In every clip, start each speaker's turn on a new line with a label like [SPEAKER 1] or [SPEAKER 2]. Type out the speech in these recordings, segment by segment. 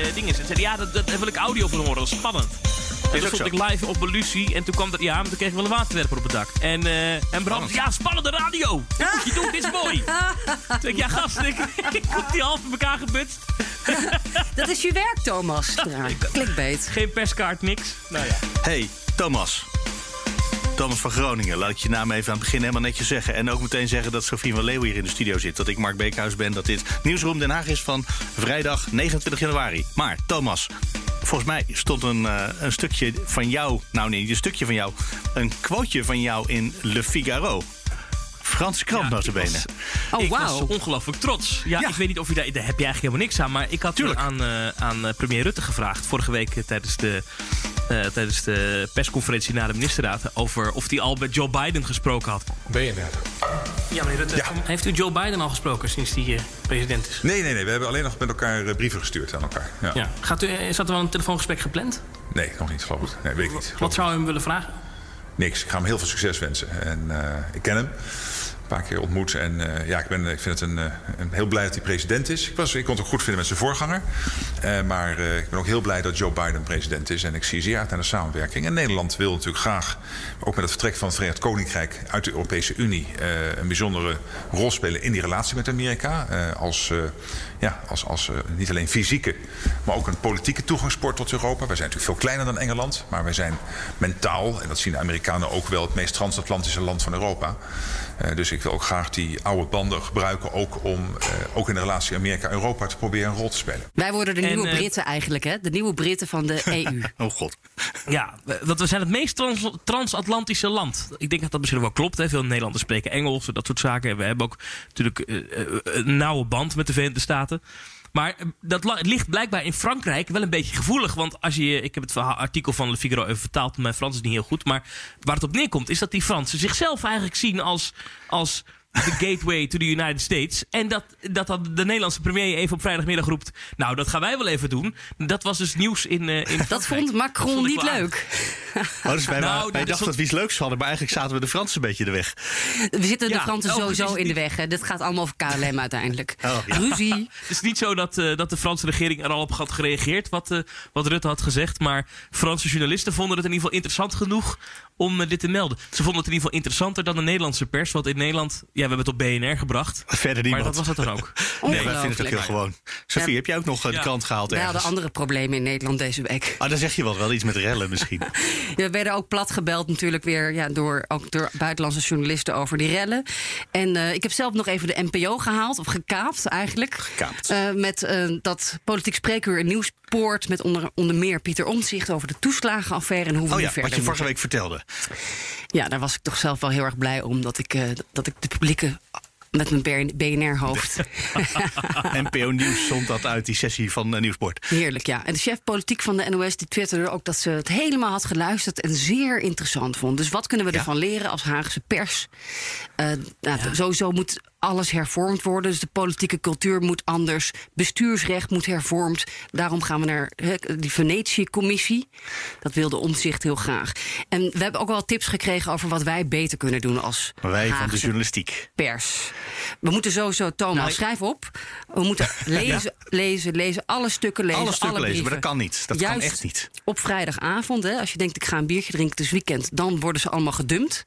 [SPEAKER 1] Eh, dingen. Ze zeiden, ja, dat, dat, daar wil ik audio van horen, dat is spannend. En toen stond ik live op Belusi en toen kwam dat, ja, maar toen kreeg ik wel een waterwerper op het dak. En, eh en Bram, ja, spannende radio! Je doen, dit is mooi! Toen ik, ja, gast, ik, ik heb die half in elkaar gebutst.
[SPEAKER 2] Dat is je werk, Thomas. Ja, Clickbait.
[SPEAKER 1] Geen perskaart, niks. Nou ja.
[SPEAKER 3] Hey, Thomas. Thomas van Groningen. Laat ik je naam even aan het begin helemaal netjes zeggen. En ook meteen zeggen dat Sofie van Leeuwen hier in de studio zit. Dat ik Mark Beekhuis ben. Dat dit Nieuwsroom Den Haag is van vrijdag 29 januari. Maar Thomas, volgens mij stond een, eh, een stukje van jou... Nou nee, niet een stukje van jou. Een quoteje van jou in Le Figaro. Franse krant
[SPEAKER 1] Ja,
[SPEAKER 3] notabene.
[SPEAKER 1] was-
[SPEAKER 2] Oh, wauw.
[SPEAKER 1] ongelooflijk trots. Ja,
[SPEAKER 3] Ja.
[SPEAKER 1] ik weet niet of je daar... Daar heb je eigenlijk helemaal niks aan. Maar ik had
[SPEAKER 3] Tuurlijk.
[SPEAKER 1] aan, eh, aan eh, premier Rutte gevraagd... vorige week tijdens, de, eh, tijdens de persconferentie na de ministerraad... over of hij al met Joe Biden gesproken had.
[SPEAKER 4] BNR.
[SPEAKER 1] Ja, meneer Rutte. Heeft u Joe Biden al gesproken sinds hij eh, president is?
[SPEAKER 4] Nee, nee, nee. We hebben alleen nog met elkaar eh, brieven gestuurd aan elkaar. Ja.
[SPEAKER 1] Ja. Gaat u, zat er wel een telefoongesprek gepland?
[SPEAKER 4] Nee, nog niet, geloof ik. Nee, weet ik niet.
[SPEAKER 1] Wat zou u hem willen vragen?
[SPEAKER 4] Niks. Ik ga hem heel veel succes wensen. En eh, ik ken hem. Een paar keer ontmoet. En eh, ja, ik, ben, ik vind het een, eh, een heel blij dat hij president is. Ik, was, ik kon het ook goed vinden met zijn voorganger. Eh, maar ik ben ook heel blij dat Joe Biden president is. En ik zie zeer uit naar de samenwerking. En Nederland wil natuurlijk graag, ook met het vertrek van het Verenigd Koninkrijk uit de Europese Unie, een bijzondere rol spelen in die relatie met Amerika. Als, ja, als, als niet alleen fysieke, maar ook een politieke toegangspoort tot Europa. Wij zijn natuurlijk veel kleiner dan Engeland, maar wij zijn mentaal, en dat zien de Amerikanen ook wel, het meest transatlantische land van Europa. Eh, dus ik wil ook graag die oude banden gebruiken, ook om eh, ook in de relatie Amerika-Europa te proberen een rol te spelen.
[SPEAKER 2] Wij worden de
[SPEAKER 1] En,
[SPEAKER 2] nieuwe
[SPEAKER 1] eh,
[SPEAKER 2] Britten eigenlijk, hè? De nieuwe Britten van de EU.
[SPEAKER 3] Oh god.
[SPEAKER 1] Ja, we- want we zijn het meest trans- transatlantische land. Ik denk dat dat misschien wel klopt. Hè. Veel Nederlanders spreken Engels, dat soort zaken. En we hebben ook natuurlijk een nauwe band met de Verenigde Staten. Maar eh, dat ligt blijkbaar in Frankrijk wel een beetje gevoelig. Want als je, ik heb het artikel van Le Figaro even vertaald. Mijn Frans is niet heel goed. Maar waar het op neerkomt is dat die Fransen zichzelf eigenlijk zien als... als de gateway to the United States. En dat, dat dan de Nederlandse premier even op vrijdagmiddag roept... nou, dat gaan wij wel even doen. Dat was dus nieuws in, eh in
[SPEAKER 2] Dat vond Macron
[SPEAKER 1] vond
[SPEAKER 2] niet leuk.
[SPEAKER 3] Oh, dus wij,
[SPEAKER 1] Nou,
[SPEAKER 3] wij
[SPEAKER 1] is
[SPEAKER 3] dachten dat we iets leuks hadden. Maar eigenlijk zaten we de Fransen een beetje in de weg.
[SPEAKER 2] We zitten de
[SPEAKER 1] Ja,
[SPEAKER 2] Fransen
[SPEAKER 1] oh,
[SPEAKER 2] sowieso
[SPEAKER 1] precies.
[SPEAKER 2] in de weg. Hè. Dit gaat allemaal over KLM uiteindelijk.
[SPEAKER 3] Oh, ja.
[SPEAKER 2] Ruzie.
[SPEAKER 1] Het is niet zo dat, eh, dat de Franse regering er al op had gereageerd, wat, eh, wat Rutte had gezegd. Maar Franse journalisten vonden het in ieder geval interessant genoeg om dit te melden. Ze vonden het in ieder geval interessanter dan de Nederlandse pers. Want in Nederland, ja, we hebben het op BNR gebracht.
[SPEAKER 3] Verder
[SPEAKER 1] Maar
[SPEAKER 3] niemand.
[SPEAKER 1] dat was het dan ook.
[SPEAKER 3] Nee, wij vinden het ook heel gewoon. Sophie,
[SPEAKER 2] Ja.
[SPEAKER 3] heb jij ook nog eh, de krant gehaald
[SPEAKER 2] Wij hadden
[SPEAKER 3] ergens?
[SPEAKER 2] andere problemen in Nederland deze week.
[SPEAKER 3] Ah, dan zeg je wel, wel iets met rellen misschien.
[SPEAKER 2] We werden ook plat gebeld natuurlijk weer ja, door, ook door buitenlandse journalisten over die rellen. En eh, ik heb zelf nog even de NPO gehaald, of gekaapt eigenlijk.
[SPEAKER 3] Gekaapt.
[SPEAKER 2] Eh, met dat politiek spreekuur in Nieuwspoort... met onder, onder meer Pieter Omtzigt over de toeslagenaffaire... en hoe we
[SPEAKER 3] Oh ja,
[SPEAKER 2] verder
[SPEAKER 3] wat je vorige week vertelde.
[SPEAKER 2] Ja, daar was ik toch zelf wel heel erg blij om... dat ik, eh, dat ik de publieke met mijn BNR-hoofd...
[SPEAKER 3] NPO Nieuws zond dat uit die sessie van eh, Nieuwsport.
[SPEAKER 2] Heerlijk, ja. En de chef politiek van de NOS die twitterde ook dat ze het helemaal had geluisterd en zeer interessant vond. Dus wat kunnen we
[SPEAKER 3] Ja.
[SPEAKER 2] ervan leren als Haagse pers? Eh, nou, Sowieso moet alles hervormd worden. Dus de politieke cultuur moet anders. Bestuursrecht moet hervormd. Daarom gaan we naar hè, die Venetië-commissie. Dat wilde omzicht heel graag. En we hebben ook wel tips gekregen over wat wij beter kunnen doen als
[SPEAKER 3] Wij van de journalistiek.
[SPEAKER 2] pers. We moeten sowieso, Thomas,
[SPEAKER 1] Nou, ik-
[SPEAKER 2] schrijf op. We moeten lezen, lezen, lezen, alle stukken lezen.
[SPEAKER 3] Alle stukken lezen, maar dat kan niet. Dat kan echt niet.
[SPEAKER 2] Op vrijdagavond, hè, als je denkt ik ga een biertje drinken het is weekend, dan worden ze allemaal gedumpt.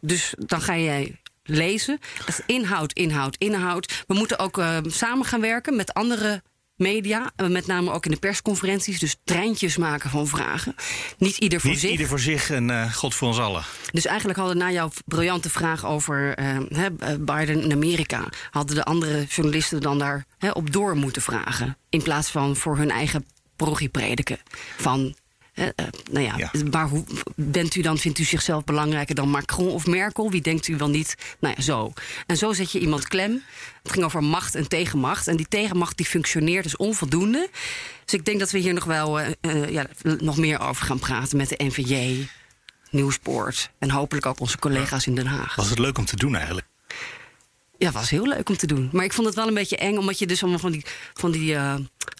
[SPEAKER 2] Dus dan ga jij lezen. Dat is inhoud, inhoud, inhoud. We moeten ook eh, samen gaan werken met andere media. En met name ook in de persconferenties. Dus treintjes maken van vragen. Niet ieder voor
[SPEAKER 3] Niet
[SPEAKER 2] zich.
[SPEAKER 3] ieder voor zich en eh, God voor ons allen.
[SPEAKER 2] Dus eigenlijk hadden na jouw briljante vraag over eh, eh, Biden in Amerika, hadden de andere journalisten dan daar op door moeten vragen. In plaats van voor hun eigen parochie prediken. Van Eh, eh, nou ja,
[SPEAKER 3] Ja.
[SPEAKER 2] maar hoe bent u dan, vindt u zichzelf belangrijker dan Macron of Merkel? Wie denkt u wel niet? Nou ja, zo. En zo zet je iemand klem. Het ging over macht en tegenmacht. En die tegenmacht die functioneert dus onvoldoende. Dus ik denk dat we hier nog wel eh, ja, nog meer over gaan praten met de NVJ, Nieuwsport en hopelijk ook onze collega's in Den Haag.
[SPEAKER 3] Was het leuk om te doen eigenlijk?
[SPEAKER 2] Ja, het was heel leuk om te doen. Maar ik vond het wel een beetje eng, omdat je dus allemaal van die, van die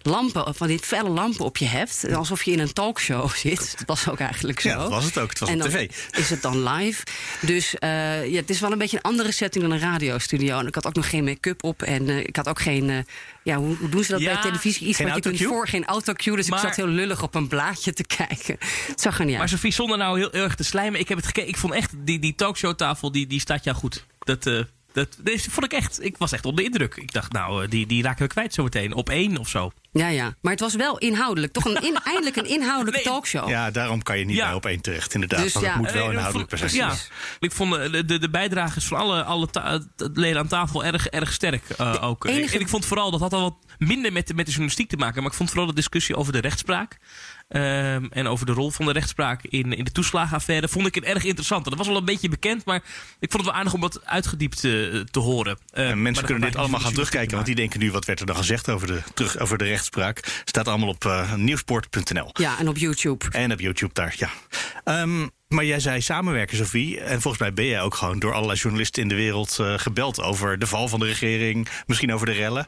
[SPEAKER 2] lampen, van die felle lampen op je hebt. Alsof je in een talkshow zit. Dat was ook eigenlijk zo.
[SPEAKER 3] Ja, dat was het ook. Het was
[SPEAKER 2] en
[SPEAKER 3] op tv.
[SPEAKER 2] Is het dan live? Dus eh, ja, het is wel een beetje een andere setting dan een radiostudio. En ik had ook nog geen make-up op. En eh, ik had ook geen. eh, ja, hoe, hoe doen ze dat
[SPEAKER 1] Ja,
[SPEAKER 2] bij televisie? Iets wat je kunt
[SPEAKER 3] autocue?
[SPEAKER 2] voor, geen autocue. Dus
[SPEAKER 1] Maar-
[SPEAKER 2] ik zat heel lullig op een blaadje te kijken. Het zag er niet
[SPEAKER 1] Maar
[SPEAKER 2] uit.
[SPEAKER 1] Sophie, zonder nou heel erg te slijmen. Ik heb het gekeken. Ik vond echt die, die talkshowtafel, die, die staat jou goed. Dat, dat, deze vond ik echt. Ik was echt onder de indruk. Ik dacht, nou, eh, die, die raken we kwijt zometeen. Op één of zo.
[SPEAKER 2] Ja, ja. Maar het was wel inhoudelijk. Toch een in, eindelijk een inhoudelijke
[SPEAKER 1] Nee.
[SPEAKER 2] talkshow.
[SPEAKER 3] Ja, daarom kan je niet
[SPEAKER 1] Ja.
[SPEAKER 3] bij op één terecht, inderdaad.
[SPEAKER 2] Dus
[SPEAKER 3] want het moet wel inhoudelijk zijn.
[SPEAKER 1] Ja, ik vond eh, de, de, de bijdrages van alle, alle leden aan tafel erg, erg sterk eh, ook.
[SPEAKER 2] enige-
[SPEAKER 1] En ik vond vooral, dat had al wat minder met, de- met de journalistiek te maken. Maar ik vond vooral de discussie over de rechtspraak. Ehm, en over de rol van de rechtspraak in, in de toeslagenaffaire. Vond ik het erg interessant. Dat was al een beetje bekend, maar ik vond het wel aardig om wat uitgediept eh, te horen.
[SPEAKER 3] En mensen
[SPEAKER 1] dat
[SPEAKER 3] kunnen dit allemaal gaan terugkijken, want die denken nu wat werd er dan gezegd over de, terug, over de rechtspraak. Staat allemaal op eh, nieuwsport.nl.
[SPEAKER 2] Ja, en op YouTube.
[SPEAKER 3] En op YouTube daar, ja. Ehm, maar jij zei samenwerken, Sophie. En volgens mij ben jij ook gewoon door allerlei journalisten in de wereld eh, gebeld over de val van de regering. Misschien over de rellen.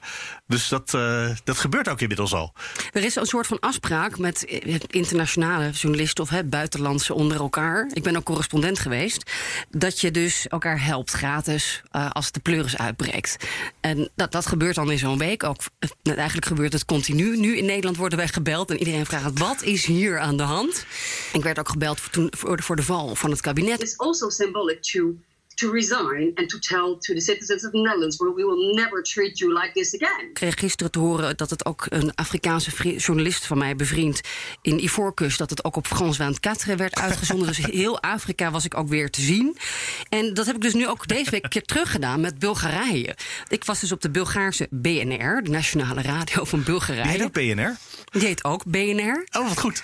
[SPEAKER 3] Dus dat, eh, dat gebeurt ook inmiddels al.
[SPEAKER 2] Er is een soort van afspraak met eh, internationale journalisten of hè, buitenlandse onder elkaar. Ik ben ook correspondent geweest. Dat je dus elkaar helpt gratis eh, als de pleuris uitbreekt. En dat, dat gebeurt dan in zo'n week. Ook, eigenlijk gebeurt het continu. Nu in Nederland worden wij gebeld en iedereen vraagt: wat is hier aan de hand? Ik werd ook gebeld voor, toen, voor, de, voor de val van het kabinet.
[SPEAKER 5] It's also symbolic to to resign and to tell to the citizens of the Netherlands, well, we will never treat you like this again.
[SPEAKER 2] Ik kreeg gisteren te horen dat het ook een Afrikaanse journalist van mij bevriend in Ivoorkust, dat het ook op Frans 24 werd uitgezonden. dus heel Afrika was ik ook weer te zien. En dat heb ik dus nu ook deze week een keer teruggedaan met Bulgarije. Ik was dus op de Bulgaarse BNR, de nationale radio van
[SPEAKER 3] Die heet
[SPEAKER 2] Bulgarije.
[SPEAKER 3] ook BNR.
[SPEAKER 2] Die heet ook BNR.
[SPEAKER 3] Oh, wat goed.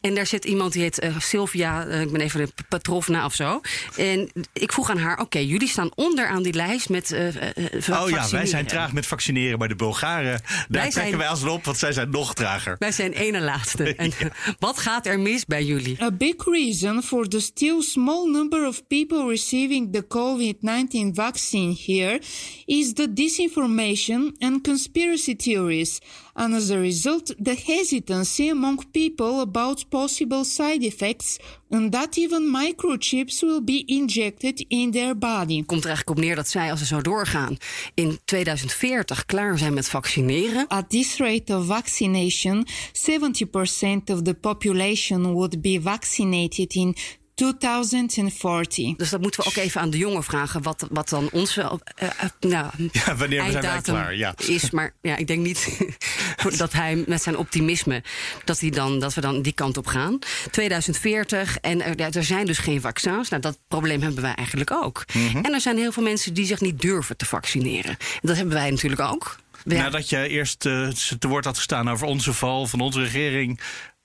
[SPEAKER 2] En daar zit iemand die heet eh, Sylvia, eh, ik ben even de Patrovna of zo. En ik vroeg aan haar: oké, jullie staan onder aan die lijst met. eh, eh, eh,
[SPEAKER 3] Oh ja, wij zijn traag met vaccineren, maar de Bulgaren, daar
[SPEAKER 2] Wij
[SPEAKER 3] trekken
[SPEAKER 2] zijn-
[SPEAKER 3] wij als op, want zij zijn nog trager.
[SPEAKER 2] Wij zijn ene laatste. En wat gaat er mis bij jullie?
[SPEAKER 6] A big reason for the still small number of people receiving the COVID 19 vaccine here is the disinformation and conspiracy theories, and as a result, the hesitancy among people about possible side effects, and that even microchips will be injected in their body.
[SPEAKER 2] komt er eigenlijk op neer dat zij, als ze zo doorgaan, in 2040 klaar zijn met vaccineren.
[SPEAKER 6] At this rate of vaccination, 70% of the population would be vaccinated in 2040.
[SPEAKER 2] Dus dat moeten we ook even aan de jongen vragen, wat, wat dan onze eh, eh, nou,
[SPEAKER 3] Ja, wanneer zijn wij klaar? Ja.
[SPEAKER 2] is. Maar ja, ik denk niet dat hij met zijn optimisme, dat, hij dan, dat we dan die kant op gaan. 2040 en er, ja, er zijn dus geen vaccins. Nou, dat probleem hebben wij eigenlijk ook.
[SPEAKER 3] Mhm.
[SPEAKER 2] En er zijn heel veel mensen die zich niet durven te vaccineren. Dat hebben wij natuurlijk ook. Ja.
[SPEAKER 3] Nadat je eerst eh, te woord had gestaan over onze val van onze regering,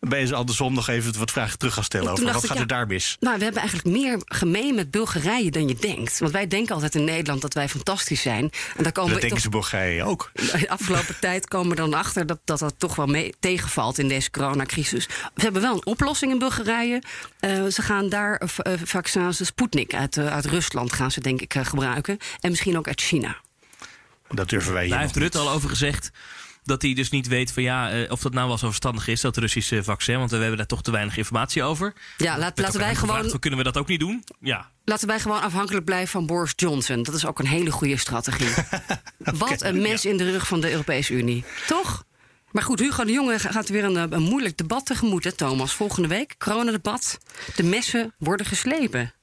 [SPEAKER 3] ben je ze andersom nog even wat vragen terug gaan stellen over wat
[SPEAKER 2] ik,
[SPEAKER 3] gaat er
[SPEAKER 2] ja,
[SPEAKER 3] daar mis.
[SPEAKER 2] Nou, we hebben eigenlijk meer gemeen met Bulgarije dan je denkt. Want wij denken altijd in Nederland dat wij fantastisch zijn. En daar komen
[SPEAKER 3] Dat
[SPEAKER 2] we
[SPEAKER 3] denken ze Bulgarije ook.
[SPEAKER 2] de afgelopen tijd komen we dan achter dat dat, dat toch wel mee tegenvalt in deze coronacrisis. We hebben wel een oplossing in Bulgarije. Eh, ze gaan daar eh, vaccins, Sputnik uit, eh, uit Rusland gaan ze denk ik gebruiken. En misschien ook uit China.
[SPEAKER 3] Dat durven wij hier
[SPEAKER 1] Daar
[SPEAKER 3] nog
[SPEAKER 1] heeft Rutte al over gezegd dat hij dus niet weet van ja, eh, of dat nou wel zo verstandig is, dat Russische vaccin. Want we hebben daar toch te weinig informatie over.
[SPEAKER 2] Ja, laat, laten, wij
[SPEAKER 1] gevraagd,
[SPEAKER 2] gewoon,
[SPEAKER 1] kunnen we dat ook niet doen? Ja.
[SPEAKER 2] laten wij gewoon afhankelijk blijven van Boris Johnson. Dat is ook een hele goede strategie. Wat een mes in de rug van de Europese Unie. Toch? Maar goed, Hugo de Jonge gaat weer een, eh, een moeilijk debat tegemoet, hè, Thomas. Volgende week, coronadebat. De messen worden geslepen.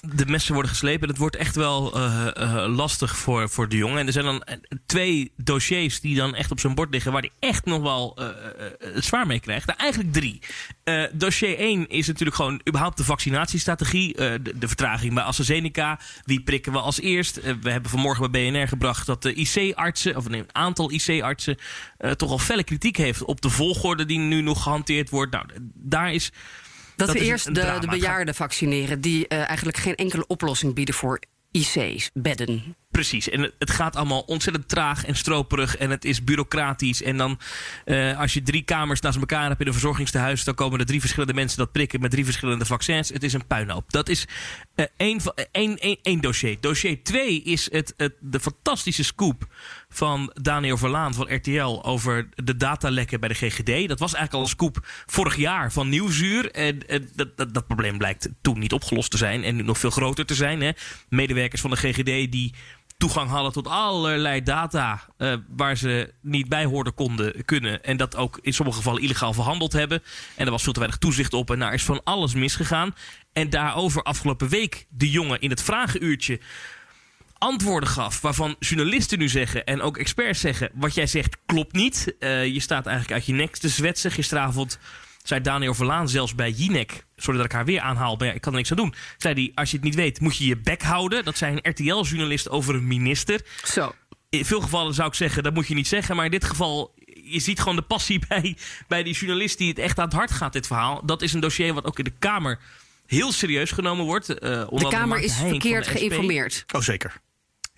[SPEAKER 1] De messen worden geslepen. Het wordt echt wel uh, uh, lastig voor, voor de jongen. En er zijn dan twee dossiers die dan echt op zijn bord liggen... waar hij echt nog wel zwaar mee krijgt. Nou, eigenlijk drie. dossier 1 is natuurlijk gewoon überhaupt de vaccinatiestrategie. De, de, vertraging bij AstraZeneca. Wie prikken we als eerst? we hebben vanmorgen bij BNR gebracht dat de IC-artsen... of een aantal IC-artsen toch al felle kritiek heeft... op de volgorde die nu nog gehanteerd wordt. Nou, daar is...
[SPEAKER 2] Dat, we eerst de, de bejaarden vaccineren, die uh, eigenlijk geen enkele oplossing bieden voor IC's, bedden.
[SPEAKER 1] Precies, en het gaat allemaal ontzettend traag en stroperig en het is bureaucratisch. En dan, uh, als je drie kamers naast elkaar hebt in een verzorgingstehuis, dan komen er drie verschillende mensen dat prikken met drie verschillende vaccins. Het is een puinhoop. Dat is uh, één, één, dossier. Dossier 2 is het, het, de fantastische scoop van Daniel Verlaan van RTL over de datalekken bij de GGD. Dat was eigenlijk al een scoop vorig jaar van Nieuwsuur. En, dat, dat, probleem blijkt toen niet opgelost te zijn en nu nog veel groter te zijn. Hè. Medewerkers van de GGD die toegang hadden tot allerlei data uh, waar ze niet bij hoorden konden kunnen. En dat ook in sommige gevallen illegaal verhandeld hebben. En er was veel te weinig toezicht op en daar is van alles misgegaan. En daarover afgelopen week de jongen in het vragenuurtje antwoorden gaf. Waarvan journalisten nu zeggen en ook experts zeggen: wat jij zegt klopt niet. Uh, je staat eigenlijk uit je nek te zwetsen. Gisteravond zei Daniel Verlaan zelfs bij Jinek, sorry dat ik haar weer aanhaal, maar ja, ik kan er niks aan doen. Zei hij, als je het niet weet, moet je je bek houden. Dat zei een RTL-journalist over een minister.
[SPEAKER 2] Zo.
[SPEAKER 1] In veel gevallen zou ik zeggen, dat moet je niet zeggen. Maar in dit geval, je ziet gewoon de passie bij, bij die journalist die het echt aan het hart gaat, dit verhaal. Dat is een dossier wat ook in de Kamer heel serieus genomen wordt. Uh,
[SPEAKER 2] de Kamer is verkeerd geïnformeerd.
[SPEAKER 3] Oh, zeker.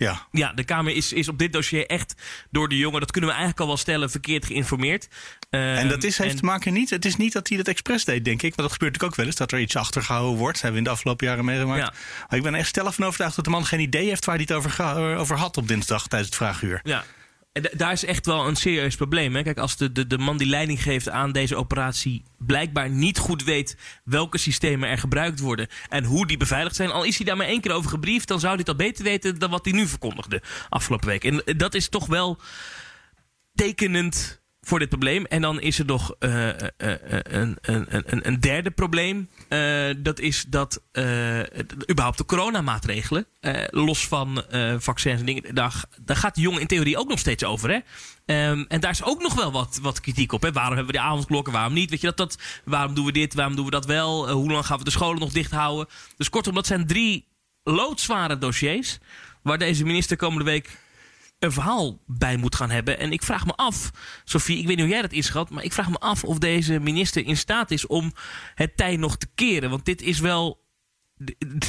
[SPEAKER 3] Ja.
[SPEAKER 1] ja, de Kamer is, is op dit dossier echt door de jongen, dat kunnen we eigenlijk al wel stellen, verkeerd geïnformeerd.
[SPEAKER 3] Uh, en dat is, heeft te maken niet, het is niet dat hij dat expres deed, denk ik. Want dat gebeurt natuurlijk ook wel eens, dat er iets achtergehouden wordt. Dat hebben we in de afgelopen jaren meegemaakt. Ja. Maar ik ben echt stellig van overtuigd dat de man geen idee heeft waar hij het over, over had op dinsdag tijdens het vraaguur.
[SPEAKER 1] Ja, daar is echt wel een serieus probleem. Hè? Kijk, als de, de, de man die leiding geeft aan deze operatie blijkbaar niet goed weet welke systemen er gebruikt worden en hoe die beveiligd zijn, al is hij daar maar één keer over gebriefd, dan zou hij dat beter weten dan wat hij nu verkondigde afgelopen week. En dat is toch wel tekenend voor dit probleem. En dan is er nog uh, uh, een, een, een, een, derde probleem. Dat is dat überhaupt de coronamaatregelen, los van vaccins en dingen, daar, daar gaat de jongen in theorie ook nog steeds over. Hè? Um, en daar is ook nog wel wat, wat kritiek op. Hè? Waarom hebben we de avondklokken, waarom niet? Weet je, dat, dat, waarom doen we dit, waarom doen we dat wel? hoe lang gaan we de scholen nog dicht houden? Dus kortom, dat zijn drie loodzware dossiers. Waar deze minister komende week een verhaal bij moet gaan hebben. En ik vraag me af, Sofie, ik weet niet hoe jij dat inschat, maar ik vraag me af of deze minister in staat is om het tij nog te keren. Want dit is wel.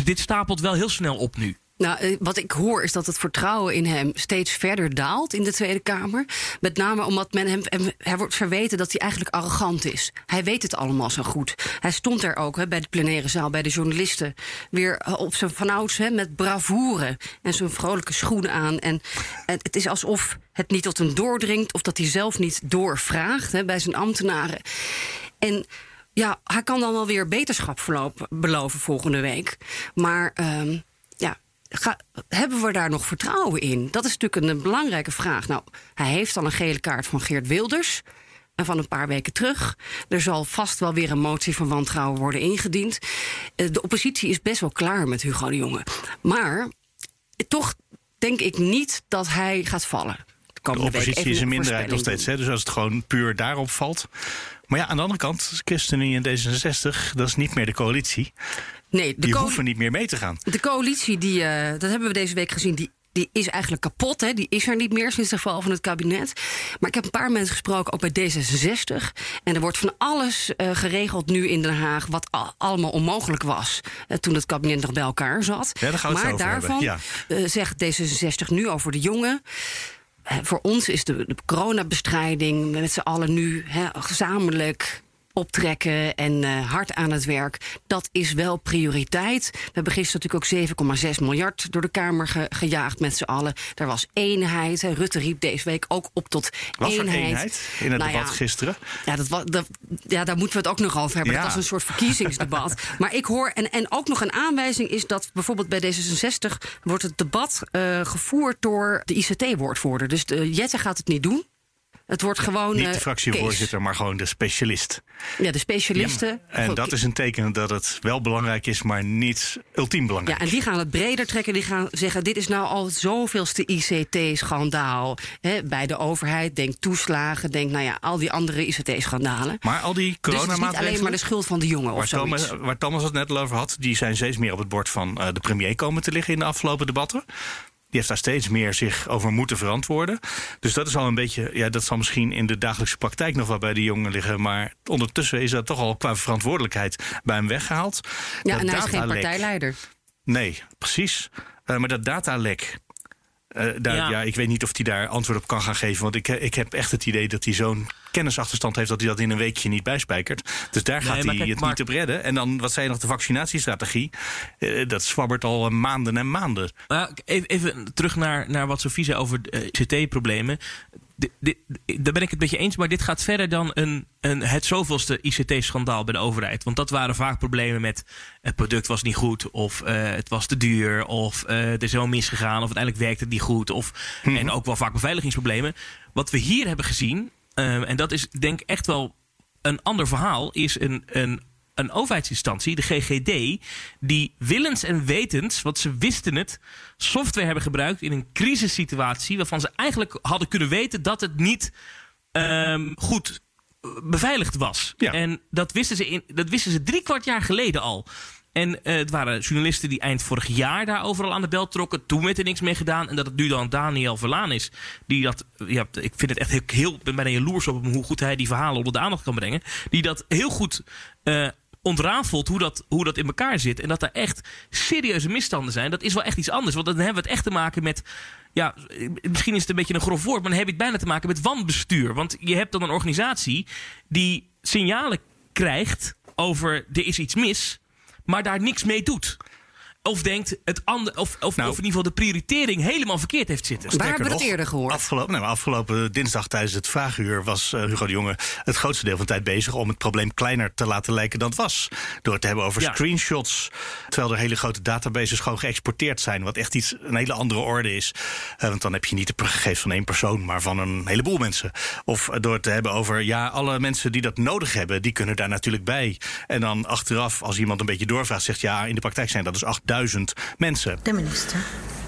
[SPEAKER 1] Dit stapelt wel heel snel op nu.
[SPEAKER 2] Nou, eh, wat ik hoor is dat het vertrouwen in hem steeds verder daalt in de Tweede Kamer. Met name omdat men hem, wordt verweten dat hij eigenlijk arrogant is. Hij weet het allemaal zo goed. Hij stond er ook bij de plenaire zaal, bij de journalisten, weer eh, op zijn vanouds met bravoure en zijn vrolijke schoenen aan. En, het is alsof het niet tot hem doordringt of dat hij zelf niet doorvraagt bij zijn ambtenaren. En ja, hij kan dan wel weer beterschap beloven volgende week. Maar. Uh, Ga, hebben we daar nog vertrouwen in? Dat is natuurlijk een, belangrijke vraag. Nou, hij heeft al een gele kaart van Geert Wilders. En van een paar weken terug. Er zal vast wel weer een motie van wantrouwen worden ingediend. Eh, de oppositie is best wel klaar met Hugo de Jonge. Maar toch denk ik niet dat hij gaat vallen.
[SPEAKER 3] De, de oppositie is een minderheid nog steeds. Hè? Dus als het gewoon puur daarop valt. Maar ja, aan de andere kant, ChristenUnie en D66, dat is niet meer de coalitie. Nee, de die hoeven niet meer mee te gaan.
[SPEAKER 2] De coalitie, die, uh, dat hebben we deze week gezien, die die is eigenlijk kapot. Hè? Die is er niet meer sinds de val van het kabinet. Maar ik heb een paar mensen gesproken, ook bij D66. En er wordt van alles uh, geregeld nu in Den Haag... wat allemaal onmogelijk was uh, toen het kabinet nog bij elkaar zat.
[SPEAKER 3] Ja, daar gaan we
[SPEAKER 2] maar daarvan
[SPEAKER 3] ja.
[SPEAKER 2] uh, zegt D66 nu over de jongen voor ons is de, de coronabestrijding met z'n allen nu gezamenlijk optrekken en uh, hard aan het werk. Dat is wel prioriteit. We hebben gisteren natuurlijk ook 7,6 miljard door de Kamer ge gejaagd met z'n allen. Er was eenheid. Rutte riep deze week ook op tot
[SPEAKER 3] was
[SPEAKER 2] eenheid.
[SPEAKER 3] Er eenheid in het nou debat gisteren?
[SPEAKER 2] Ja, dat, dat, ja, daar moeten we het ook nog over hebben. Ja. Dat was een soort verkiezingsdebat. maar ik hoor, en, en ook nog een aanwijzing is dat bijvoorbeeld bij D66 wordt het debat uh, gevoerd door de ICT-woordvoerder. Dus de, Jette gaat het niet doen. Het wordt gewoon.
[SPEAKER 3] Niet
[SPEAKER 2] eh,
[SPEAKER 3] de fractievoorzitter, maar gewoon de specialist.
[SPEAKER 2] Ja, de specialisten.
[SPEAKER 3] En
[SPEAKER 2] Goed,
[SPEAKER 3] dat is een teken dat het wel belangrijk is, maar niet ultiem belangrijk.
[SPEAKER 2] Ja, en die gaan het breder trekken. Die gaan zeggen: dit is nou al het zoveelste ICT-schandaal bij de overheid. Denk toeslagen, denk nou ja, al die andere ICT-schandalen.
[SPEAKER 3] Maar al die
[SPEAKER 2] Dus het is niet
[SPEAKER 3] coronamaatregelen...
[SPEAKER 2] alleen maar de schuld van de jongen
[SPEAKER 3] Waar
[SPEAKER 2] of.
[SPEAKER 3] Thomas, waar Thomas het net over had, die zijn steeds meer op het bord van eh, de premier komen te liggen in de afgelopen debatten. Die heeft daar steeds meer zich over moeten verantwoorden. Dus dat is al een beetje, ja, dat zal misschien in de dagelijkse praktijk nog wel bij de jongen liggen. Maar ondertussen is dat toch al qua verantwoordelijkheid bij hem weggehaald.
[SPEAKER 2] Ja,
[SPEAKER 3] Dat
[SPEAKER 2] en hij is geen partijleider.
[SPEAKER 3] Nee, precies. Eh, maar dat datalek. Eh, daar, ja.
[SPEAKER 1] Ja.
[SPEAKER 3] ik weet niet of hij daar antwoord op kan gaan geven. Want ik, ik heb echt het idee dat hij zo'n kennisachterstand heeft... dat hij dat in een weekje niet bijspijkert. Dus daar gaat hij
[SPEAKER 1] kijk,
[SPEAKER 3] het
[SPEAKER 1] Mark-
[SPEAKER 3] niet op redden. En dan, wat zei je nog, de vaccinatiestrategie. Eh, dat zwabbert al eh, maanden en maanden.
[SPEAKER 1] Maar even, even terug naar, naar wat Sofie zei over de ICT-problemen. Dit- dit- Daar ben ik het met je eens, maar dit gaat verder dan een, een, het zoveelste ICT-schandaal bij de overheid. Want dat waren vaak problemen met het product was niet goed, of eh, het was te duur, of eh, het is helemaal misgegaan, of uiteindelijk werkte het niet goed. Of, En ook wel vaak beveiligingsproblemen. Wat we hier hebben gezien, eh, en dat is denk ik echt wel een ander verhaal, is een, een een overheidsinstantie, de GGD, die willens en wetens, want ze wisten het, software hebben gebruikt in een crisissituatie waarvan ze eigenlijk hadden kunnen weten dat het niet ehm, goed eh, beveiligd was.
[SPEAKER 3] Ja.
[SPEAKER 1] En dat wisten, ze in, dat wisten ze drie kwart jaar geleden al. En eh, het waren journalisten die eind vorig jaar daar overal aan de bel trokken. Toen werd er niks mee gedaan. En dat het nu dan Daniel Verlaan is. Die dat, ja, ik vind het echt heel, heel ben bijna jaloers op hem, hoe goed hij die verhalen onder de aandacht kan brengen. Die dat heel goed eh, ontrafelt hoe dat, hoe dat in elkaar zit. En dat daar echt serieuze misstanden zijn. Dat is wel echt iets anders. Want dan hebben we het echt te maken met. Ja, misschien is het een beetje een grof woord, maar dan heb je het bijna te maken met wanbestuur. Want je hebt dan een organisatie die signalen krijgt over er is iets mis, maar daar niks mee doet. Of denkt het ander, of, of,
[SPEAKER 3] Nou.
[SPEAKER 1] of in ieder geval de prioritering helemaal verkeerd heeft zitten.
[SPEAKER 2] Waar hebben we
[SPEAKER 3] Sterker
[SPEAKER 2] het
[SPEAKER 3] nog,
[SPEAKER 2] eerder gehoord?
[SPEAKER 3] Afgelopen, nou, afgelopen dinsdag tijdens het vragenuur was eh, Hugo de Jonge het grootste deel van de tijd bezig om het probleem kleiner te laten lijken dan het was. Door het te hebben over
[SPEAKER 1] Ja.
[SPEAKER 3] screenshots, terwijl er hele grote databases gewoon geëxporteerd zijn, wat echt iets een hele andere orde is. Eh, want dan heb je niet de gegevens van één persoon, maar van een heleboel mensen. Of eh, door het te hebben over ja, alle mensen die dat nodig hebben, die kunnen daar natuurlijk bij. En dan achteraf, als iemand een beetje doorvraagt, zegt ja, in de praktijk zijn dat dus 8000 mensen.
[SPEAKER 7] De minister.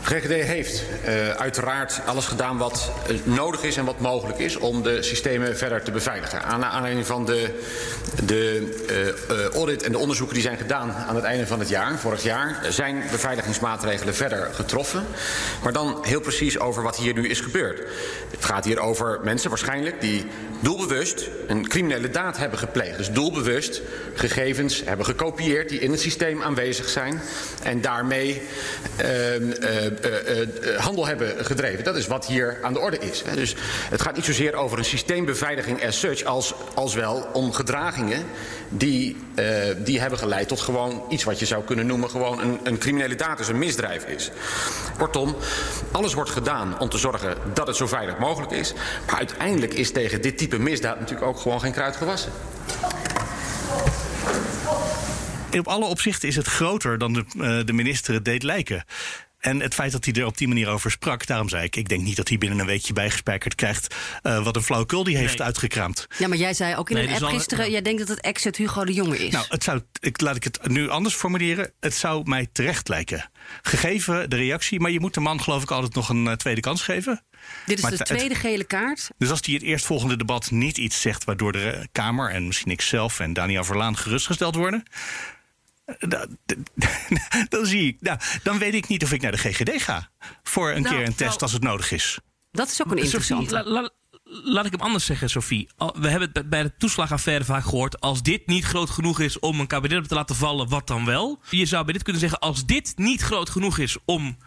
[SPEAKER 8] GGD heeft uh, uiteraard alles gedaan wat uh, nodig is en wat mogelijk is om de systemen verder te beveiligen. Aan aanleiding van de, de uh, audit en de onderzoeken die zijn gedaan aan het einde van het jaar, vorig jaar, zijn beveiligingsmaatregelen verder getroffen. Maar dan heel precies over wat hier nu is gebeurd. Het gaat hier over mensen waarschijnlijk die doelbewust een criminele daad hebben gepleegd. Dus doelbewust gegevens hebben gekopieerd die in het systeem aanwezig zijn en daarmee uh, handel hebben gedreven. Dat is wat hier aan de orde is. Hè. Dus het gaat niet zozeer over een systeembeveiliging as such, als, als wel om gedragingen die, die hebben geleid tot gewoon iets wat je zou kunnen noemen gewoon een, een criminele daad is, een misdrijf is. Kortom, alles wordt gedaan om te zorgen dat het zo veilig mogelijk is. Maar uiteindelijk is tegen dit type misdaad natuurlijk ook gewoon geen kruid gewassen.
[SPEAKER 3] op alle opzichten is het groter dan de, de minister het deed lijken. En het feit dat hij er op die manier over sprak, daarom zei ik... ik denk niet dat hij binnen een weekje bijgespijkerd krijgt... Uh, wat een flauwekul die heeft
[SPEAKER 1] Nee.
[SPEAKER 3] uitgekraamd.
[SPEAKER 2] Ja, maar jij zei ook in
[SPEAKER 1] Nee,
[SPEAKER 2] een app gisteren... jij denkt dat het exit Hugo de Jonge is.
[SPEAKER 3] Nou, het zou, ik, laat ik het nu anders formuleren. Het zou mij terecht lijken. Gegeven de reactie, maar je moet de man geloof ik altijd nog een uh, tweede kans geven.
[SPEAKER 2] Dit is
[SPEAKER 3] maar
[SPEAKER 2] de tweede gele kaart.
[SPEAKER 3] Dus als hij het eerstvolgende debat niet iets zegt... waardoor de eh, Kamer en misschien ik zelf en Daniel Verlaan gerustgesteld worden... Dan zie ik, nou, dan weet ik niet of ik naar de GGD ga. Voor een
[SPEAKER 1] Nou,
[SPEAKER 3] keer een test
[SPEAKER 1] nou-
[SPEAKER 3] als het nodig is.
[SPEAKER 2] Dat is ook een interessante.
[SPEAKER 1] Sophie, la- la- laat ik hem anders zeggen, Sophie. We hebben het bij- de toeslagaffaire vaak gehoord. Als dit niet groot genoeg is om een kabinet op te laten vallen, wat dan wel? Je zou bij dit kunnen zeggen, als dit niet groot genoeg is om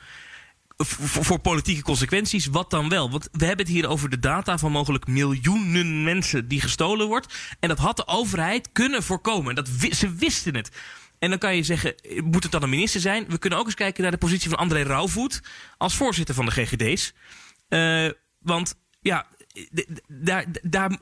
[SPEAKER 1] voor, voor politieke consequenties, wat dan wel? Want we hebben het hier over de data van mogelijk miljoenen mensen die gestolen wordt. En dat had de overheid kunnen voorkomen. Dat, ze wisten het. En dan kan je zeggen, moet het dan een minister zijn? We kunnen ook eens kijken naar de positie van André Rauwvoet als voorzitter van de GGD's. Eh, want ja, daar, daar,